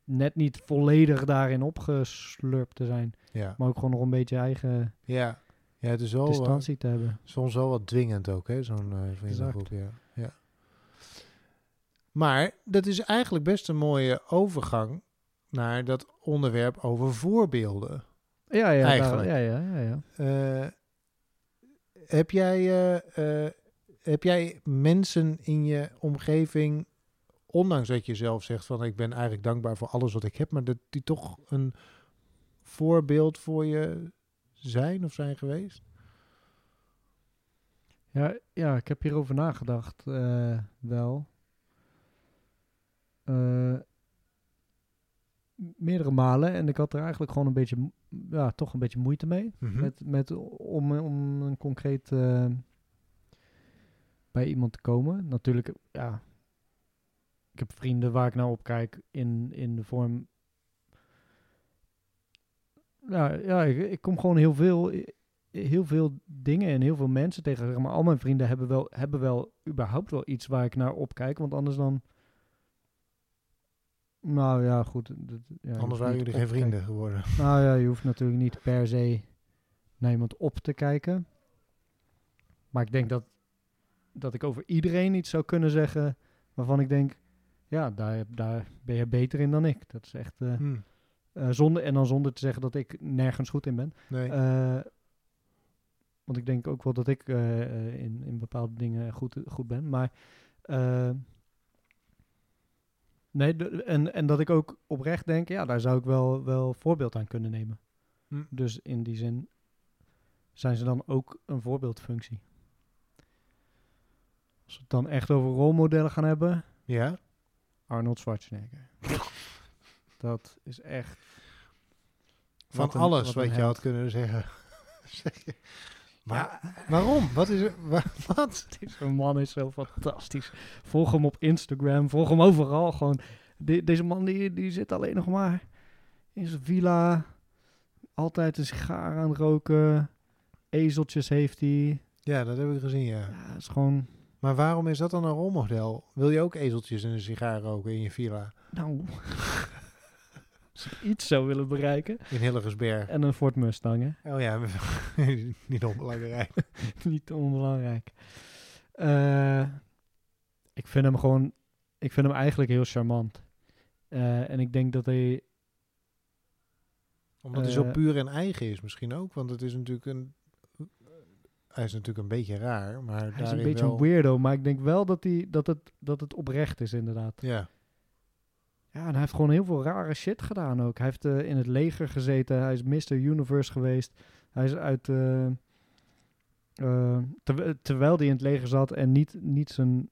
net niet volledig daarin opgeslurpt te zijn. Ja. Maar ook gewoon nog een beetje eigen Ja. Ja, het is wel eh, distantie te hebben. soms wel wat dwingend ook, hè, zo'n eh vriendengroep. Ja. ja. Maar dat is eigenlijk best een mooie overgang naar dat onderwerp over voorbeelden. Ja, ja, Eigenlijk. daar- ja, ja, ja, ja. Eh, heb, jij, eh, eh, heb jij mensen in je omgeving, ondanks dat je zelf zegt van ik ben eigenlijk dankbaar voor alles wat ik heb, maar dat die toch een voorbeeld voor je zijn of zijn geweest? Ja, ja, ik heb hierover nagedacht, wel. Eh, meerdere malen. En ik had er eigenlijk gewoon een beetje, ja, toch een beetje moeite mee. Mhm. Met, met, om, om een concreet eh, bij iemand te komen. Natuurlijk, ja. Ik heb vrienden waar ik naar opkijk in, in de vorm. Ja, ja ik, ik kom gewoon heel veel, heel veel dingen en heel veel mensen tegen. Maar al mijn vrienden hebben wel, hebben wel überhaupt wel iets waar ik naar opkijk. Want anders dan. Nou ja, goed. dat- ja, Anders waren jullie geen vrienden geworden. Nou ja, je hoeft natuurlijk niet per se naar iemand op te kijken. Maar ik denk dat, dat ik over iedereen iets zou kunnen zeggen waarvan ik denk, ja, daar, daar ben je beter in dan ik. Dat is echt, eh, Hm. eh, zonder, en dan zonder te zeggen dat ik nergens goed in ben. Nee. Eh, want ik denk ook wel dat ik in, in bepaalde dingen goed, goed ben. Maar nee, de- en, en dat ik ook oprecht denk, ja, daar zou ik wel, wel voorbeeld aan kunnen nemen. Hm. Dus in die zin zijn ze dan ook een voorbeeldfunctie. Als we het dan echt over rolmodellen gaan hebben, ja? Arnold Schwarzenegger. dat is echt... Van wat een- alles wat wat, je had kunnen zeggen. Zeg je. Maar waarom? Wat is er? wa- Wat? Deze man is zo fantastisch. Volg hem op Instagram, volg hem overal. Gewoon, de- deze man die, die zit alleen nog maar in zijn villa. Altijd een sigaar aan roken. Ezeltjes heeft hij. Ja, dat heb ik gezien, ja. Ja, is gewoon... Maar waarom is dat dan een rolmodel? Wil je ook ezeltjes en een sigaar roken in je villa Nou, als ik iets zou willen bereiken. in Hillegersberg? En een Ford Mustang, hè. Oh ja, niet onbelangrijk. Niet onbelangrijk. Eh, ik vind hem gewoon... Ik vind hem eigenlijk heel charmant. Eh, en ik denk dat hij... Omdat hij zo Eh, puur en eigen is misschien ook. Want het is natuurlijk een... Hij is natuurlijk een beetje raar, maar Hij is een beetje wel... een weirdo, maar ik denk wel dat, hij, dat, het, dat het oprecht is, inderdaad. Ja, Ja, en hij heeft gewoon heel veel rare shit gedaan ook. Hij heeft eh, in het leger gezeten, hij is Mr. Universe geweest. Hij is uit... eh, eh, terw- terwijl hij in het leger zat en niet, niet zijn,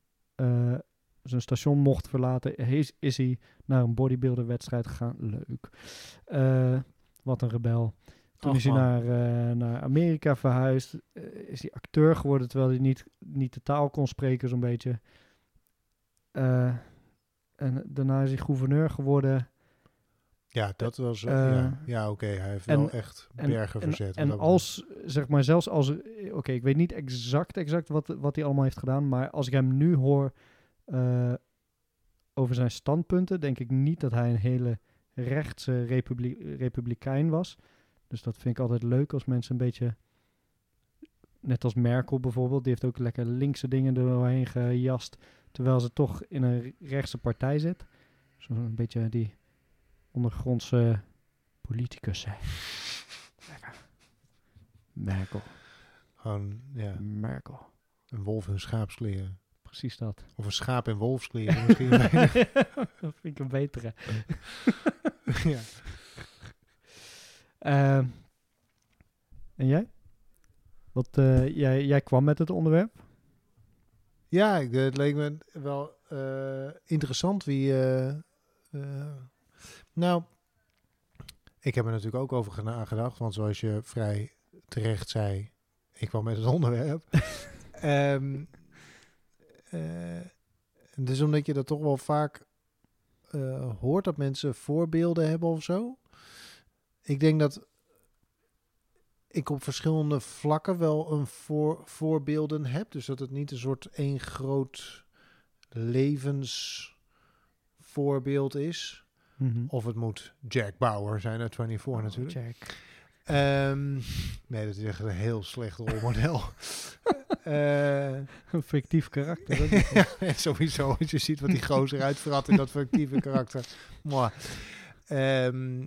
zijn station mocht verlaten, is, is hij naar een bodybuilder wedstrijd gegaan. Leuk. Wat een rebel. Toen Och, is hij naar, naar Amerika verhuisd. Is hij acteur geworden terwijl hij niet, niet de taal kon spreken, zo'n beetje. Eh, en daarna is hij gouverneur geworden. ja dat was... Eh, ja, ja oké, hij heeft en- wel echt en- bergen En, verzet. en dat als, zeg maar, zelfs als... Oké, ik weet niet exact, exact wat, wat hij allemaal heeft gedaan. Maar als ik hem nu hoor eh, over zijn standpunten... denk ik niet dat hij een hele rechtse republi- republikein was. Dus dat vind ik altijd leuk als mensen een beetje... Net als Merkel bijvoorbeeld. Die heeft ook lekker linkse dingen er doorheen gejast. Terwijl ze toch in een rechtse partij zit. Zo'n beetje die ondergrondse politicus zijn. Lekker. Merkel. Gewoon, ja, Merkel. een wolf in schaapskleren. precies dat. Of een schaap in wolfskleren misschien. dat vind ik een betere. ja. Ehm, en jij? Wat, eh, jij? Jij kwam met het onderwerp. Ja, ik- het leek me wel eh, interessant wie. eh, nou, ik heb er natuurlijk ook over nagedacht, want zoals je vrij terecht zei, ik kwam met het onderwerp. Ehm eh, dus omdat je dat toch wel vaak hoort dat mensen voorbeelden hebben of zo. Ik denk dat ik op verschillende vlakken wel een voor, voorbeelden heb. Dus dat het niet een soort één groot levensvoorbeeld is. Of het moet Jack Bauer zijn uit 24 natuurlijk. Jack. Ehm, nee, dat is echt een heel slecht rolmodel. Eh, Een fictief karakter. dat is- ja, sowieso, als je ziet wat die gozer uitverrat in dat fictieve karakter. Ehm,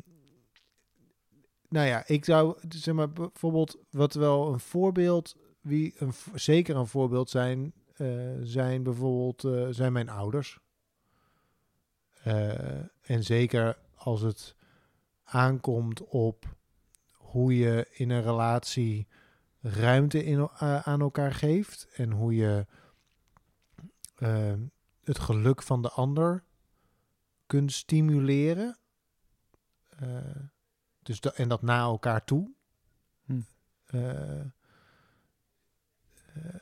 nou ja, ik zou, zeg maar, bijvoorbeeld, wat wel een voorbeeld, wie een, zeker een voorbeeld zijn, eh, zijn bijvoorbeeld, eh, zijn mijn ouders. Eh, en zeker als het aankomt op hoe je in een relatie ruimte in, aan elkaar geeft en hoe je eh, het geluk van de ander kunt stimuleren. Dus en dat na elkaar toe. Hm. Eh, eh,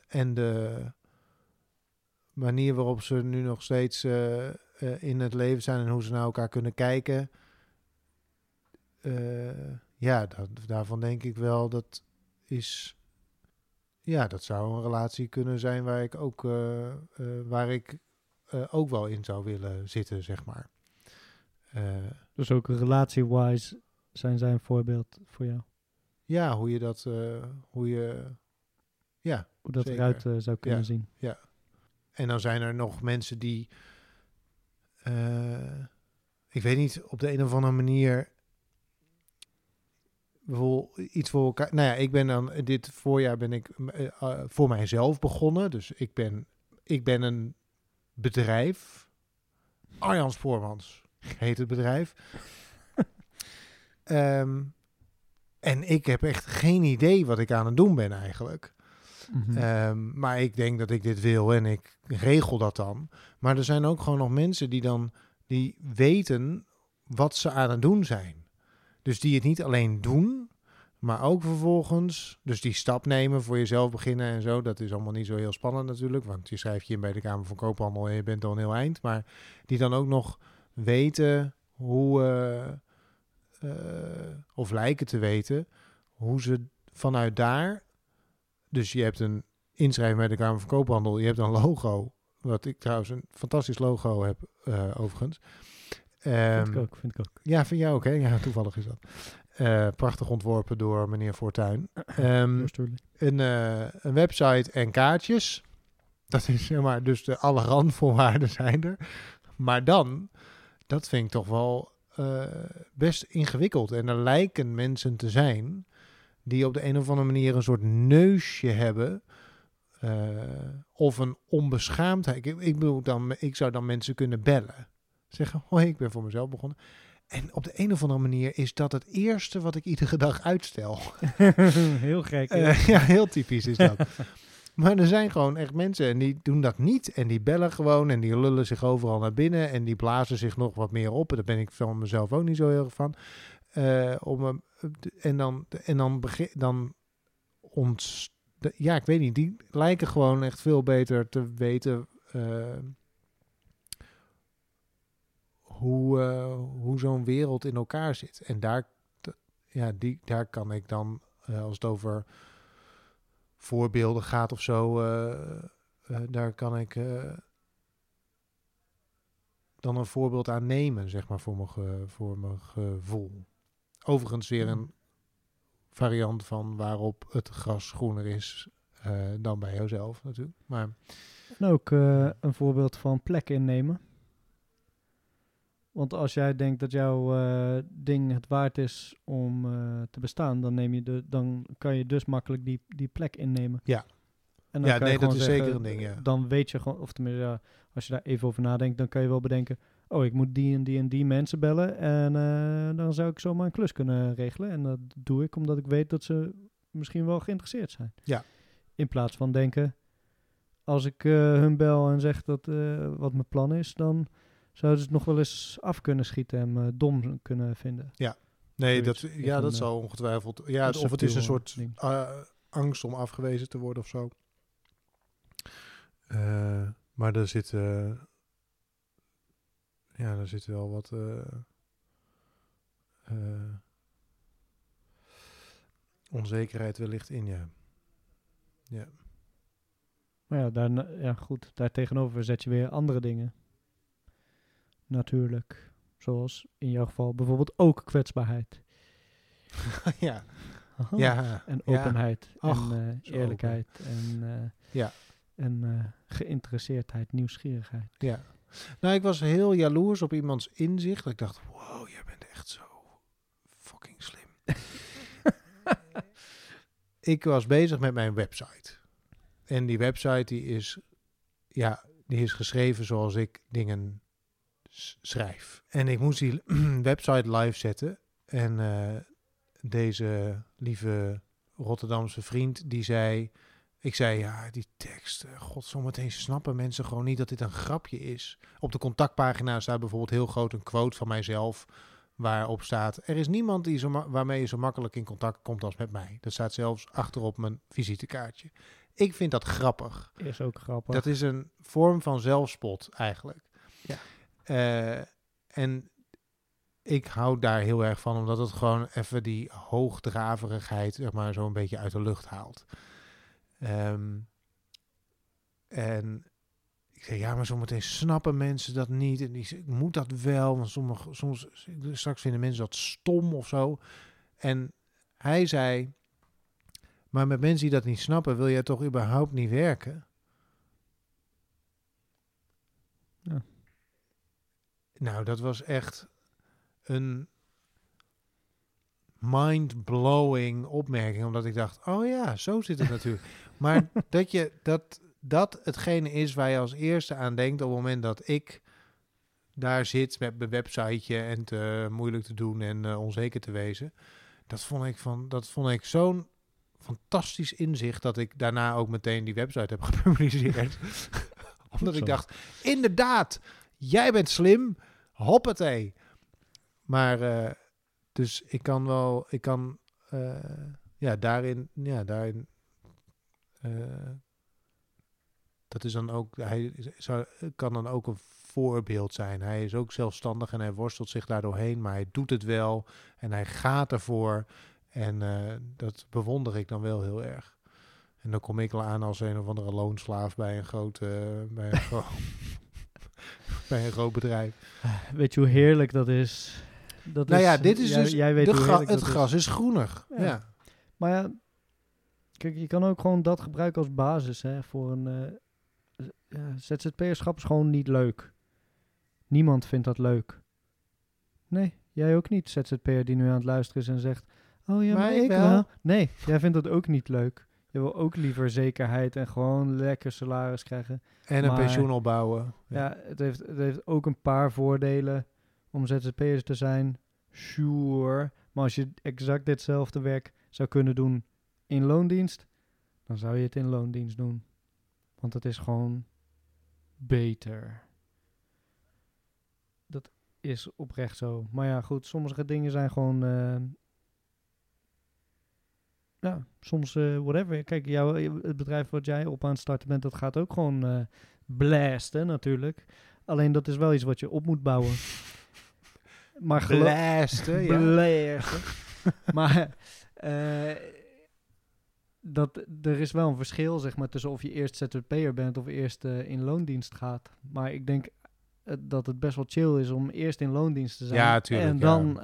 en de manier waarop ze nu nog steeds eh, in het leven zijn en hoe ze naar elkaar kunnen kijken. Ja, dat, daarvan denk ik wel dat is. Ja, dat zou een relatie kunnen zijn waar ik ook, waar ik ook wel in zou willen zitten, zeg maar. Dus ook relatie-wise zijn zij een voorbeeld voor jou. ja, hoe je dat, eh, hoe je, ja. Hoe dat Zeker. eruit eh, zou kunnen Ja. zien. En dan zijn er nog mensen die, eh, ik weet niet, op de een of andere manier bijvoorbeeld iets voor elkaar. Nou ja, ik ben dan dit voorjaar ben ik eh, voor mijzelf begonnen. Dus ik ben, ik ben een bedrijf. Arjan Spoormans heet het bedrijf. Ehm, en ik heb echt geen idee wat ik aan het doen ben eigenlijk. Mhm. Ehm, maar ik denk dat ik dit wil en ik regel dat dan. Maar er zijn ook gewoon nog mensen die dan die weten wat ze aan het doen zijn. Dus die het niet alleen doen, maar ook vervolgens, dus die stap nemen voor jezelf beginnen en zo. Dat is allemaal niet zo heel spannend natuurlijk, want je schrijft je in bij de Kamer van Koophandel en je bent al een heel eind. Maar die dan ook nog weten hoe, eh, eh, of lijken te weten, hoe ze vanuit daar dus je hebt een inschrijving bij de Kamer van Koophandel. Je hebt een logo. Wat ik trouwens een fantastisch logo heb, eh, overigens. Ehm, vind ik ook, vind ik ook. Ja, vind jij ook, hè? Ja, toevallig is dat. Eh, prachtig ontworpen door meneer Fortuyn. Ehm, Yours truly. een, een website en kaartjes. Dat is zeg maar, dus de alle randvoorwaarden zijn er. Maar dan, dat vind ik toch wel eh, best ingewikkeld. En er lijken mensen te zijn die op de een of andere manier een soort neusje hebben. eh, of een onbeschaamdheid. Ik, ik, bedoel dan, ik zou dan mensen kunnen bellen. Zeggen, hoi, ik ben voor mezelf begonnen. En op de een of andere manier is dat het eerste wat ik iedere dag uitstel. Heel gek. Eh, ja, heel typisch is dat. maar er zijn gewoon echt mensen en die doen dat niet. En die bellen gewoon en die lullen zich overal naar binnen. En die blazen zich nog wat meer op. En daar ben ik van mezelf ook niet zo heel erg van. Eh, om, hem- en dan, en dan, dan ontst, ja, ik weet niet. Die lijken gewoon echt veel beter te weten eh, hoe, eh, hoe zo'n wereld in elkaar zit. En daar, ja, die, daar kan ik dan, eh, als het over voorbeelden gaat of zo, eh, eh, daar kan ik eh, dan een voorbeeld aan nemen, zeg maar, voor mijn, voor mijn gevoel. Overigens weer een variant van waarop het gras groener is dan bij jouzelf natuurlijk. Maar En ook een voorbeeld van plek innemen. Want als jij denkt dat jouw eh, ding het waard is om eh, te bestaan, dan, neem je de, dan kan je dus makkelijk die, die plek innemen. Ja. En dan Ja, kan je nee, dat is zeggen, zeker een ding, ja. Dan weet je gewoon, of tenminste, ja, als je daar even over nadenkt, dan kan je wel bedenken, oh, ik moet die en die en die mensen bellen en eh, dan zou ik zomaar een klus kunnen regelen. En dat doe ik omdat ik weet dat ze misschien wel geïnteresseerd zijn. Ja. In plaats van denken, als ik hun bel en zeg dat wat mijn plan is, dan zouden ze het nog wel eens af kunnen schieten en me dom kunnen vinden. Nee, dat, ja, dat een, zal ongetwijfeld. Ja, of het is een soort eh, angst om afgewezen te worden of zo. Eh, maar er zit. eh, ja, er zit wel wat. eh, eh, onzekerheid wellicht in, ja. Ja. Maar ja, daar, ja, goed, daar tegenover zet je weer andere dingen. Natuurlijk. Zoals in jouw geval bijvoorbeeld ook kwetsbaarheid. ja. Aha. ja. En ja. openheid. En eh, eerlijkheid. En, eh, Ja. en eh, geïnteresseerdheid, nieuwsgierigheid. Ja. Nou, ik was heel jaloers op iemands inzicht. Ik dacht, wow, jij bent echt zo fucking slim. ik was bezig met mijn website. En die website die is, ja, die is geschreven zoals ik dingen schrijf. En ik moest die website live zetten. En eh, deze lieve Rotterdamse vriend, die zei... Ik zei, ja, die tekst, eh, god, zometeen snappen mensen gewoon niet dat dit een grapje is. Op de contactpagina staat bijvoorbeeld heel groot een quote van mijzelf, waarop staat, er is niemand die zo waarmee je zo makkelijk in contact komt als met mij. Dat staat zelfs achterop mijn visitekaartje. Ik vind dat grappig. Is ook grappig. Dat is een vorm van zelfspot eigenlijk. Eh, en ik hou daar heel erg van, omdat het gewoon even die hoogdraverigheid, zeg maar, zo een beetje uit de lucht haalt. Ehm, en ik zei, ja, maar zometeen snappen mensen dat niet. En zei, moet dat wel? Want sommige, soms, straks vinden mensen dat stom of zo. En hij zei, maar met mensen die dat niet snappen, wil jij toch überhaupt niet werken? Ja. Nou, dat was echt een mind-blowing opmerking, omdat ik dacht, oh ja, zo zit het natuurlijk. Maar dat je dat dat hetgene is waar je als eerste aan denkt op het moment dat ik daar zit met mijn websiteje en te moeilijk te doen en eh, onzeker te wezen. Dat vond ik van, dat vond ik zo'n fantastisch inzicht dat ik daarna ook meteen die website heb gepubliceerd. Omdat ik dacht, inderdaad, jij bent slim, hoppatee. Maar eh, dus ik kan wel, ik kan eh, ja daarin, ja daarin. eh, dat is dan ook, hij zou, kan dan ook een voorbeeld zijn. Hij is ook zelfstandig en hij worstelt zich daar doorheen, maar hij doet het wel en hij gaat ervoor. En dat bewonder ik dan wel heel erg. En dan kom ik al aan als een of andere loonslaaf bij een groot, eh, bij, een gro- bij een groot bedrijf. Weet je hoe heerlijk dat is? Dat nou is, ja, dit is jij, dus, Jij weet de gra- het is. gras is groener. Ja. Ja. Maar ja, kijk, je kan ook gewoon dat gebruiken als basis hè, voor een... z- ja, ZZP'erschap is gewoon niet leuk. Niemand vindt dat leuk. Nee, jij ook niet, ZZP'er die nu aan het luisteren is en zegt... Oh ja, maar, Maar ik ik wel." wel. Nee, jij vindt dat ook niet leuk. Je wil ook liever zekerheid en gewoon lekker salaris krijgen. En een Maar- pensioen opbouwen. Ja, het, heeft, het heeft ook een paar voordelen om ZZP'ers te zijn. Sure. Maar als je exact ditzelfde werk zou kunnen doen in loondienst, dan zou je het in loondienst doen. Want het is gewoon beter. Dat is oprecht zo. Maar ja, goed, sommige dingen zijn gewoon. eh, ja, soms eh, whatever. Kijk, jouw, het bedrijf wat jij op aan het starten bent, dat gaat ook gewoon eh blasten natuurlijk. Alleen dat is wel iets wat je op moet bouwen. Maar Blasten, ja. Maar eh, dat, er is wel een verschil zeg maar, tussen of je eerst ZZP'er bent of eerst in loondienst gaat. Maar ik denk dat het best wel chill is om eerst in loondienst te zijn. Ja, tuurlijk, En dan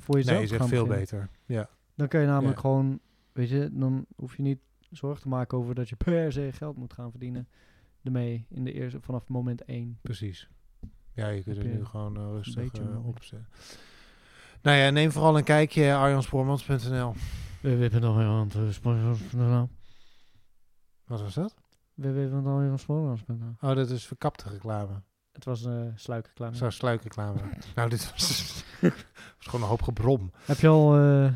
voor jezelf Nee, te gaan veel beginnen. beter. Ja. Dan kun je namelijk Ja. gewoon, weet je, dan hoef je niet zorgen te maken over dat je per se geld moet gaan verdienen ermee in de eerste, vanaf moment één. Precies. Ja, je kunt er nu gewoon eh, rustig beetje eh, mooi. opzetten. Nou ja, neem vooral een kijkje arjanspoormans.nl. www.alweerhand.nl Wat was dat? www.alweervanspoormans.nl Oh, dat is verkapte reclame. Het was een uh, sluikreclame. Zo sluikreclame. nou, dit was, was gewoon een hoop gebrom. Heb je al eh,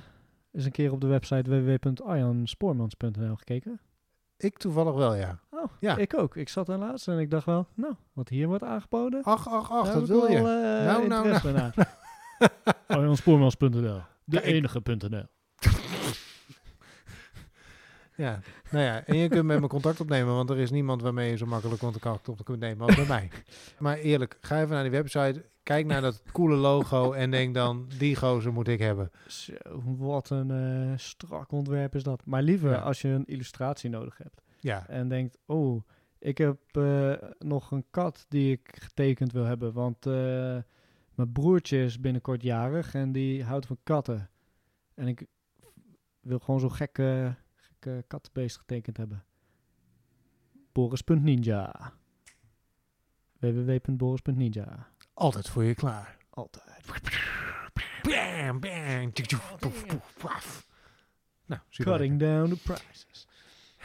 eens een keer op de website www.arjanspoormans.nl gekeken? Ik toevallig wel, ja. Oh, Ja. ik ook. Ik zat daar laatst en ik dacht wel, nou, wat hier wordt aangeboden. Ach, ach, ach, dat wil je. wel, eh, Nou, nou, naar. Arjanspoormans.nl De enige.nl Ja, nou ja, en je kunt met me contact opnemen, want er is niemand waarmee je zo makkelijk contact op kunt nemen als bij mij. Maar eerlijk, ga even naar die website, kijk naar dat coole logo en denk dan, die gozer moet ik hebben. Zo, wat een eh, strak ontwerp is dat. Maar liever Ja. als je een illustratie nodig hebt. Ja, En denkt, oh, ik heb eh, nog een kat die ik getekend wil hebben. Want eh, mijn broertje is binnenkort jarig en die houdt van katten. En ik wil gewoon zo'n gekke, gekke kattenbeest getekend hebben. Boris.ninja www.boris.ninja altijd voor je klaar. Altijd. Bam, bam. Nou, Cutting down the prices.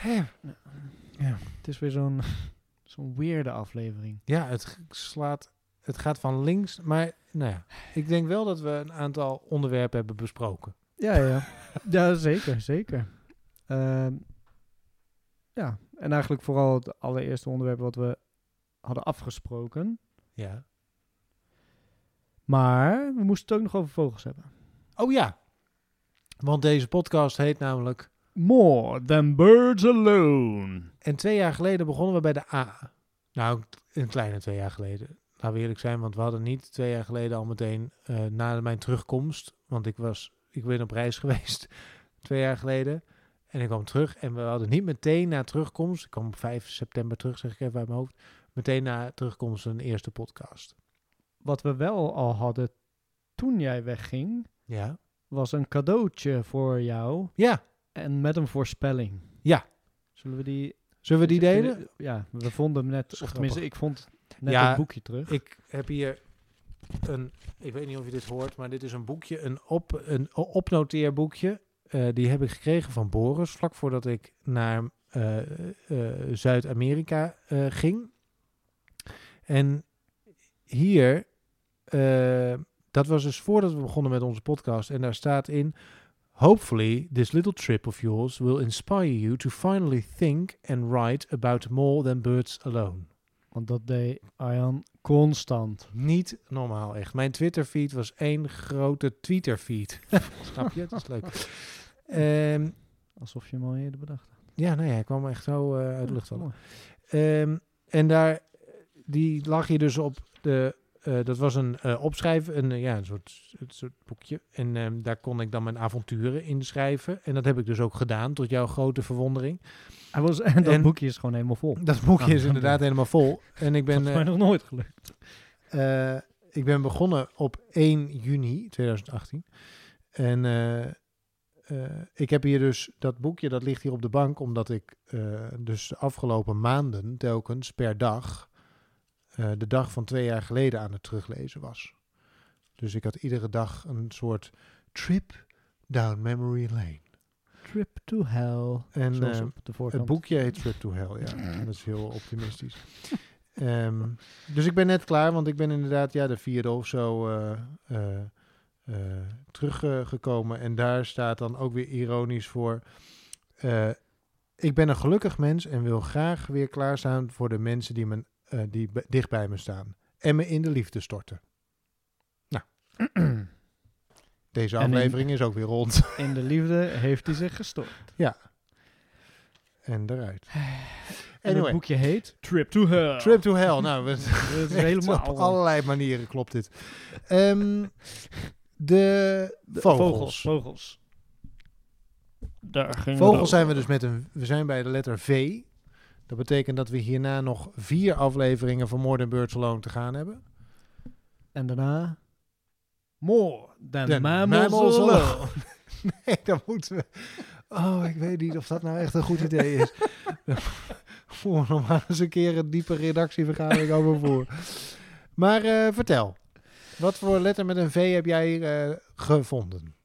Ja. Het is weer zo'n zo'n weirde aflevering. Ja, het slaat, het gaat van links, maar nou ja, ik denk wel dat we een aantal onderwerpen hebben besproken. Ja, ja. ja, zeker, zeker. Ehm, ja, en eigenlijk vooral het allereerste onderwerp wat we hadden afgesproken. Ja. Maar we moesten het ook nog over vogels hebben. Oh ja, want deze podcast heet namelijk More than birds alone. En twee jaar geleden begonnen we bij de A. Nou, een kleine twee jaar geleden. Laten we eerlijk zijn, want we hadden niet twee jaar geleden al meteen eh, na mijn terugkomst. Want ik, was, ik ben op reis geweest twee jaar geleden. En ik kwam terug en we hadden niet meteen na terugkomst. Ik kwam op 5 september terug, zeg ik even uit mijn hoofd. Meteen na terugkomst een eerste podcast. Wat we wel al hadden toen jij wegging, Ja. was een cadeautje voor jou Ja. en met een voorspelling. Ja. Zullen we die... Zullen we die delen? Ja, we vonden hem net, of tenminste, ik vond net Ja, het boekje terug. Ik heb hier een, ik weet niet of je dit hoort, maar dit is een boekje, een, op, een opnoteerboekje. Eh, die heb ik gekregen van Boris, vlak voordat ik naar eh, eh, Zuid-Amerika ging. En hier, eh, dat was dus voordat we begonnen met onze podcast. En daar staat in, Hopefully, this little trip of yours will inspire you to finally think and write about more than birds alone. Want dat deed Arjan constant. Niet normaal, echt. Mijn Twitter-feed was één grote Twitter-feed. Snap je? Dat is leuk. Ehm, Alsof je hem al eerder bedacht had. ja, nee, hij kwam echt zo eh, uit de lucht vallen. Ehm, en daar, die lag je dus op de, eh, dat was een opschrijven, een, eh, ja, een soort, een soort boekje. En ehm, daar kon ik dan mijn avonturen in schrijven. En dat heb ik dus ook gedaan, tot jouw grote verwondering. Hij was, en dat En- boekje is gewoon helemaal vol. Dat boekje is inderdaad helemaal vol. En ik ben... dat is mij nog nooit gelukt. Ik ben begonnen op 1 juni 2018. En ik heb hier dus dat boekje, dat ligt hier op de bank, omdat ik dus de afgelopen maanden telkens per dag eh, de dag van twee jaar geleden aan het teruglezen was. Dus ik had iedere dag een soort trip down memory lane. Trip to hell. En eh, het boekje heet Trip to Hell, ja. Dat is heel optimistisch. Ehm, dus ik ben net klaar, want ik ben inderdaad ja, de vierde of zo eh, eh, eh, teruggekomen. en daar staat dan ook weer ironisch voor... eh, ik ben een gelukkig mens en wil graag weer klaarstaan voor de mensen die, me, eh, die dicht bij me staan. En me in de liefde storten. Nou, deze in- aflevering is ook weer rond. In de liefde heeft hij zich gestort. en eruit. En Anyway. het boekje heet Trip to Hell. Trip to Hell. Nou, we, Dat is helemaal... Op allerlei manieren klopt dit. Ehm, de, De- vogels. Vogels. Vogels. Daar ging Vogels zijn we dus met een... We zijn bij de letter V. Dat betekent dat we hierna nog vier afleveringen van More Than Birds Alone te gaan hebben. En daarna... More than Than mammals, mammals alone. alone. Nee, dan moeten we... Oh, ik weet niet of dat nou echt een goed idee is. We nog maar eens een keer een diepe redactievergadering over voor. Maar eh, vertel. Wat voor letter met een V heb jij eh, gevonden?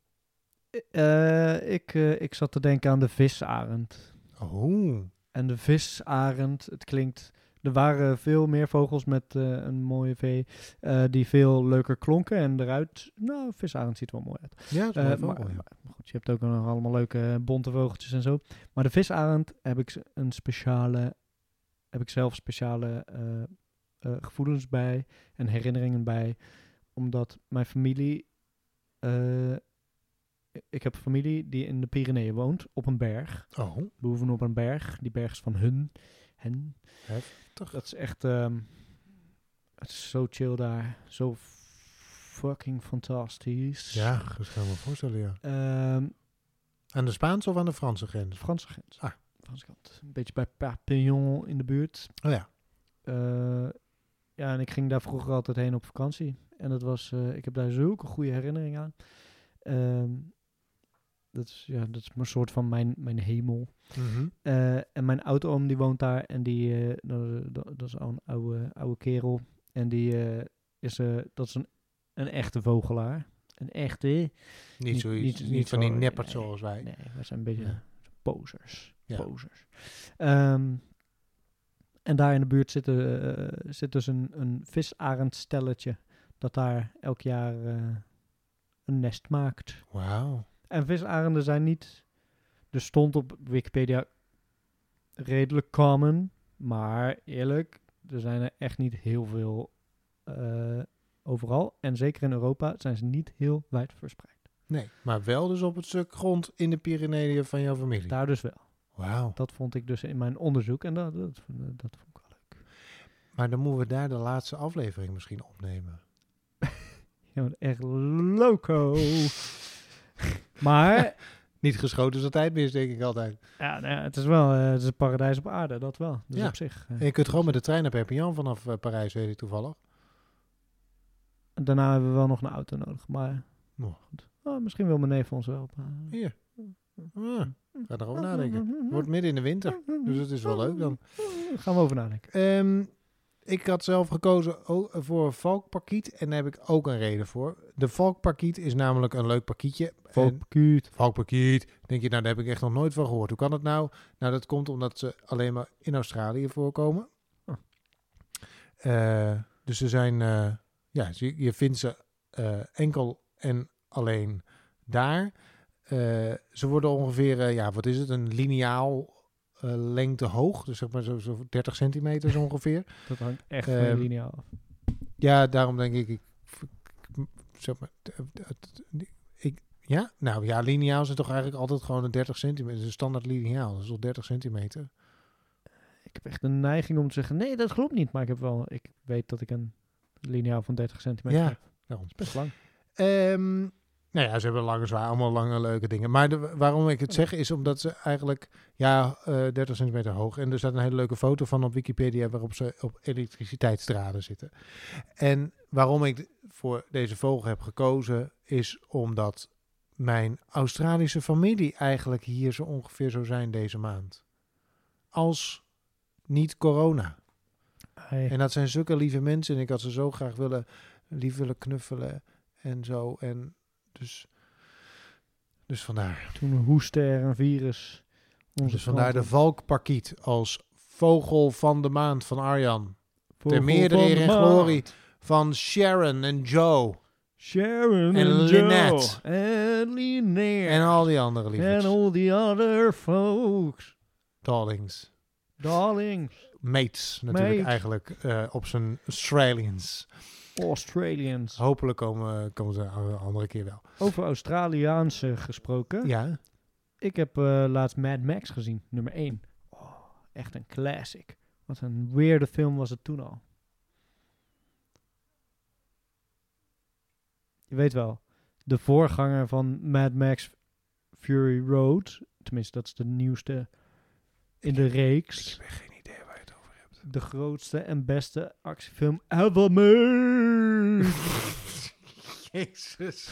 Eh, ik, ik zat te denken aan de visarend. Oh, En de visarend, het klinkt... Er waren veel meer vogels met eh, een mooie V eh, die veel leuker klonken. En eruit, nou, visarend ziet er wel mooi uit. Ja, dat is Eh, maar, vogel, ja. maar goed, je hebt ook nog allemaal leuke bonte vogeltjes en zo. Maar de visarend heb ik een speciale, heb ik zelf speciale gevoelens bij en herinneringen bij, omdat mijn familie, ik heb familie die in de Pyreneeën woont, op een berg. Oh, We hoeven op een berg, die berg is van hun, hen. heftig. Dat is echt, ehm, het is zo chill daar, zo fucking fantastisch. Ja, dat kan ik me voorstellen, ja. Ehm, Aan de Spaanse of aan de Franse grens? Franse grens. Ah. Franse kant. Een beetje bij Perpignan in de buurt. Oh ja. Eh, ja, en ik ging daar vroeger altijd heen op vakantie. En dat was, eh, ik heb daar zulke goede herinneringen aan. Ehm, dat is, ja, dat is een soort van mijn, mijn hemel. Mhm. Eh, en mijn oud-oom die woont daar. En die, eh, dat, dat, dat is al een oude, oude kerel. En die eh, is, eh, dat is een, een echte vogelaar. Een echte. Niet, Niet- zoiets, niet- niet, niet van die neppert nee, zoals wij. Nee, wij zijn een beetje Ja. posers. Ja. posers. Ehm, en daar in de buurt zit, zit dus een, een visarendstelletje dat daar elk jaar een nest maakt. Wauw. En visarenden zijn niet... Er stond op Wikipedia redelijk common, maar eerlijk, er zijn er echt niet heel veel eh, overal. En zeker in Europa zijn ze niet heel wijd verspreid. Nee, maar wel dus op het stuk grond in de Pyreneeën van jouw familie. Daar dus wel. Wauw. Dat vond ik dus in mijn onderzoek en dat, dat, dat vond ik wel leuk. Maar dan moeten we daar de laatste aflevering misschien opnemen. Je bent echt loco. Maar Niet geschoten is altijd mis, denk ik altijd. ja, nou ja, het is wel eh, het is een paradijs op aarde, dat wel. Dus Ja. op zich. eh. En je kunt gewoon met de trein naar Perpignan vanaf eh, Parijs, weet ik toevallig. Daarna hebben we wel nog een auto nodig, maar Oh. goed. Oh, misschien wil mijn neef ons wel. Hier. Ah, ga erover nadenken. Het wordt midden in de winter, dus het is wel leuk dan. Gaan we over nadenken. Ehm, ik had zelf gekozen voor valkparkiet en daar heb ik ook een reden voor. De valkparkiet is namelijk een leuk parkietje. Volkkuut. Valkparkiet. Denk je, nou, daar heb ik echt nog nooit van gehoord. Hoe kan het nou? Nou, dat komt omdat ze alleen maar in Australië voorkomen. Eh, dus ze zijn, eh, ja, je, je vindt ze eh, enkel en alleen daar. Ze worden ongeveer, ja, wat is het, een lineaal lengte hoog. Dus zeg maar zo, zo 30 centimeter ongeveer. Dat hangt echt van je Ehm, linie af. Ja, daarom denk ik, ik, zeg maar, d- ik, ja, nou ja, lineaal zijn toch eigenlijk altijd gewoon een 30 centimeter, een standaard lineaal, dat is toch 30 centimeter. Ik heb echt een neiging om te zeggen, nee, dat klopt niet. Maar ik heb wel, ik weet dat ik een lineaal van 30 centimeter Ja. heb. Dat is best lang. Ehm, nou ja, ze hebben lange zwaar, allemaal lange leuke dingen. Maar de, waarom ik het zeg is omdat ze eigenlijk, ja, eh 30 centimeter hoog. En er staat een hele leuke foto van op Wikipedia waarop ze op elektriciteitsdraden zitten. En waarom ik voor deze vogel heb gekozen is omdat mijn Australische familie eigenlijk hier zo ongeveer zou zijn deze maand. Als niet corona. Hey. En dat zijn zulke lieve mensen. En ik had ze zo graag willen, lief willen knuffelen en zo. En dus, dus vandaar. Toen hoestte er een virus. Onze Dus vandaar de valkparkiet als vogel van de maand van Arjan. Vogel Ter meerdere van eer en glorie van Sharon en Joe. Sharon En en, Lynette. Joe. En Lynette. En al die andere And liefdes. all the other folks. Darlings. Darlings. Mates natuurlijk eigenlijk eh, op zijn Australians. Australians. Hopelijk komen, komen ze een andere keer wel. Over Australiaanse gesproken. Ja, Ik heb eh, laatst Mad Max gezien, nummer 1. Oh, echt een classic. Wat een weirde film was het toen al. Je weet wel, de voorganger van Mad Max Fury Road, tenminste dat is de nieuwste in de ik reeks, heb echt geen idee waar je het over hebt. De grootste en beste actiefilm ever made. Jezus.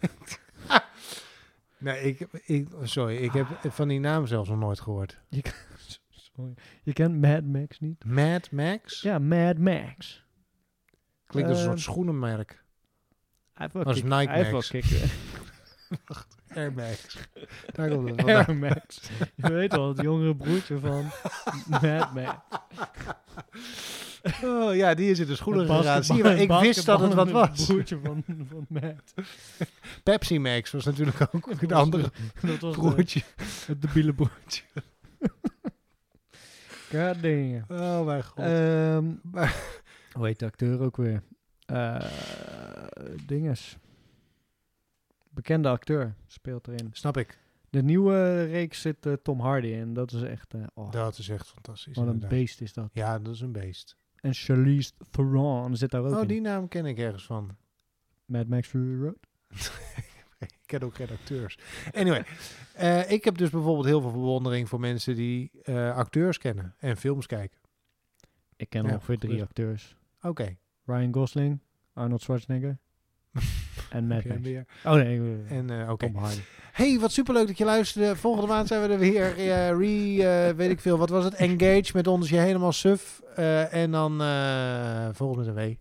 nee, ik, ik, sorry, ik heb van die naam zelfs nog nooit gehoord. Sorry. Je kent Mad Max niet? Mad Max? Ja, Mad Max. Klinkt als een Eh, soort schoenenmerk. Hij heeft wel Dat is kick- Nike hij heeft wel Max. kick- Air Max. Daar komt het vandaan. Air Max. Je weet wel, het jongere broertje van Mad Max. Oh ja, die is in de schoenen Het gegaan. Zie je wel, ik wist dat het wat was. broertje van, van Matt. Pepsi Max was natuurlijk ook een andere Dat was de- broertje. het debiele broertje. God. Oh mijn god. Ehm, Maar- hoe heet de acteur ook weer? Eh dinges. Bekende acteur speelt erin. Snap ik. De nieuwe reeks zit eh, Tom Hardy in. Dat is echt... eh, oh, Dat is echt fantastisch. wat een inderdaad. beest is dat. Ja, dat is een beest. En Charlize Theron zit daar ook Oh, in. die naam ken ik ergens van. Mad Max Fury Road. Ik ken ook geen acteurs. Anyway, eh, ik heb dus bijvoorbeeld heel veel bewondering voor mensen die acteurs kennen en films kijken. Ik ken Ja, ongeveer drie acteurs. Oké. Ryan Gosling, Arnold Schwarzenegger en Mad Max. weer. Oh nee, En eh, oké. Hey, wat superleuk dat je luisterde. Volgende maand zijn we er weer. eh, re, eh, weet ik veel. Wat was het? Engage met ons je helemaal suf. Eh, en dan eh volgende week.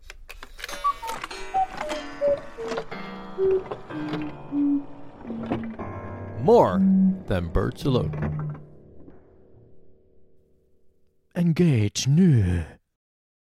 More than birds alone. Engage nu.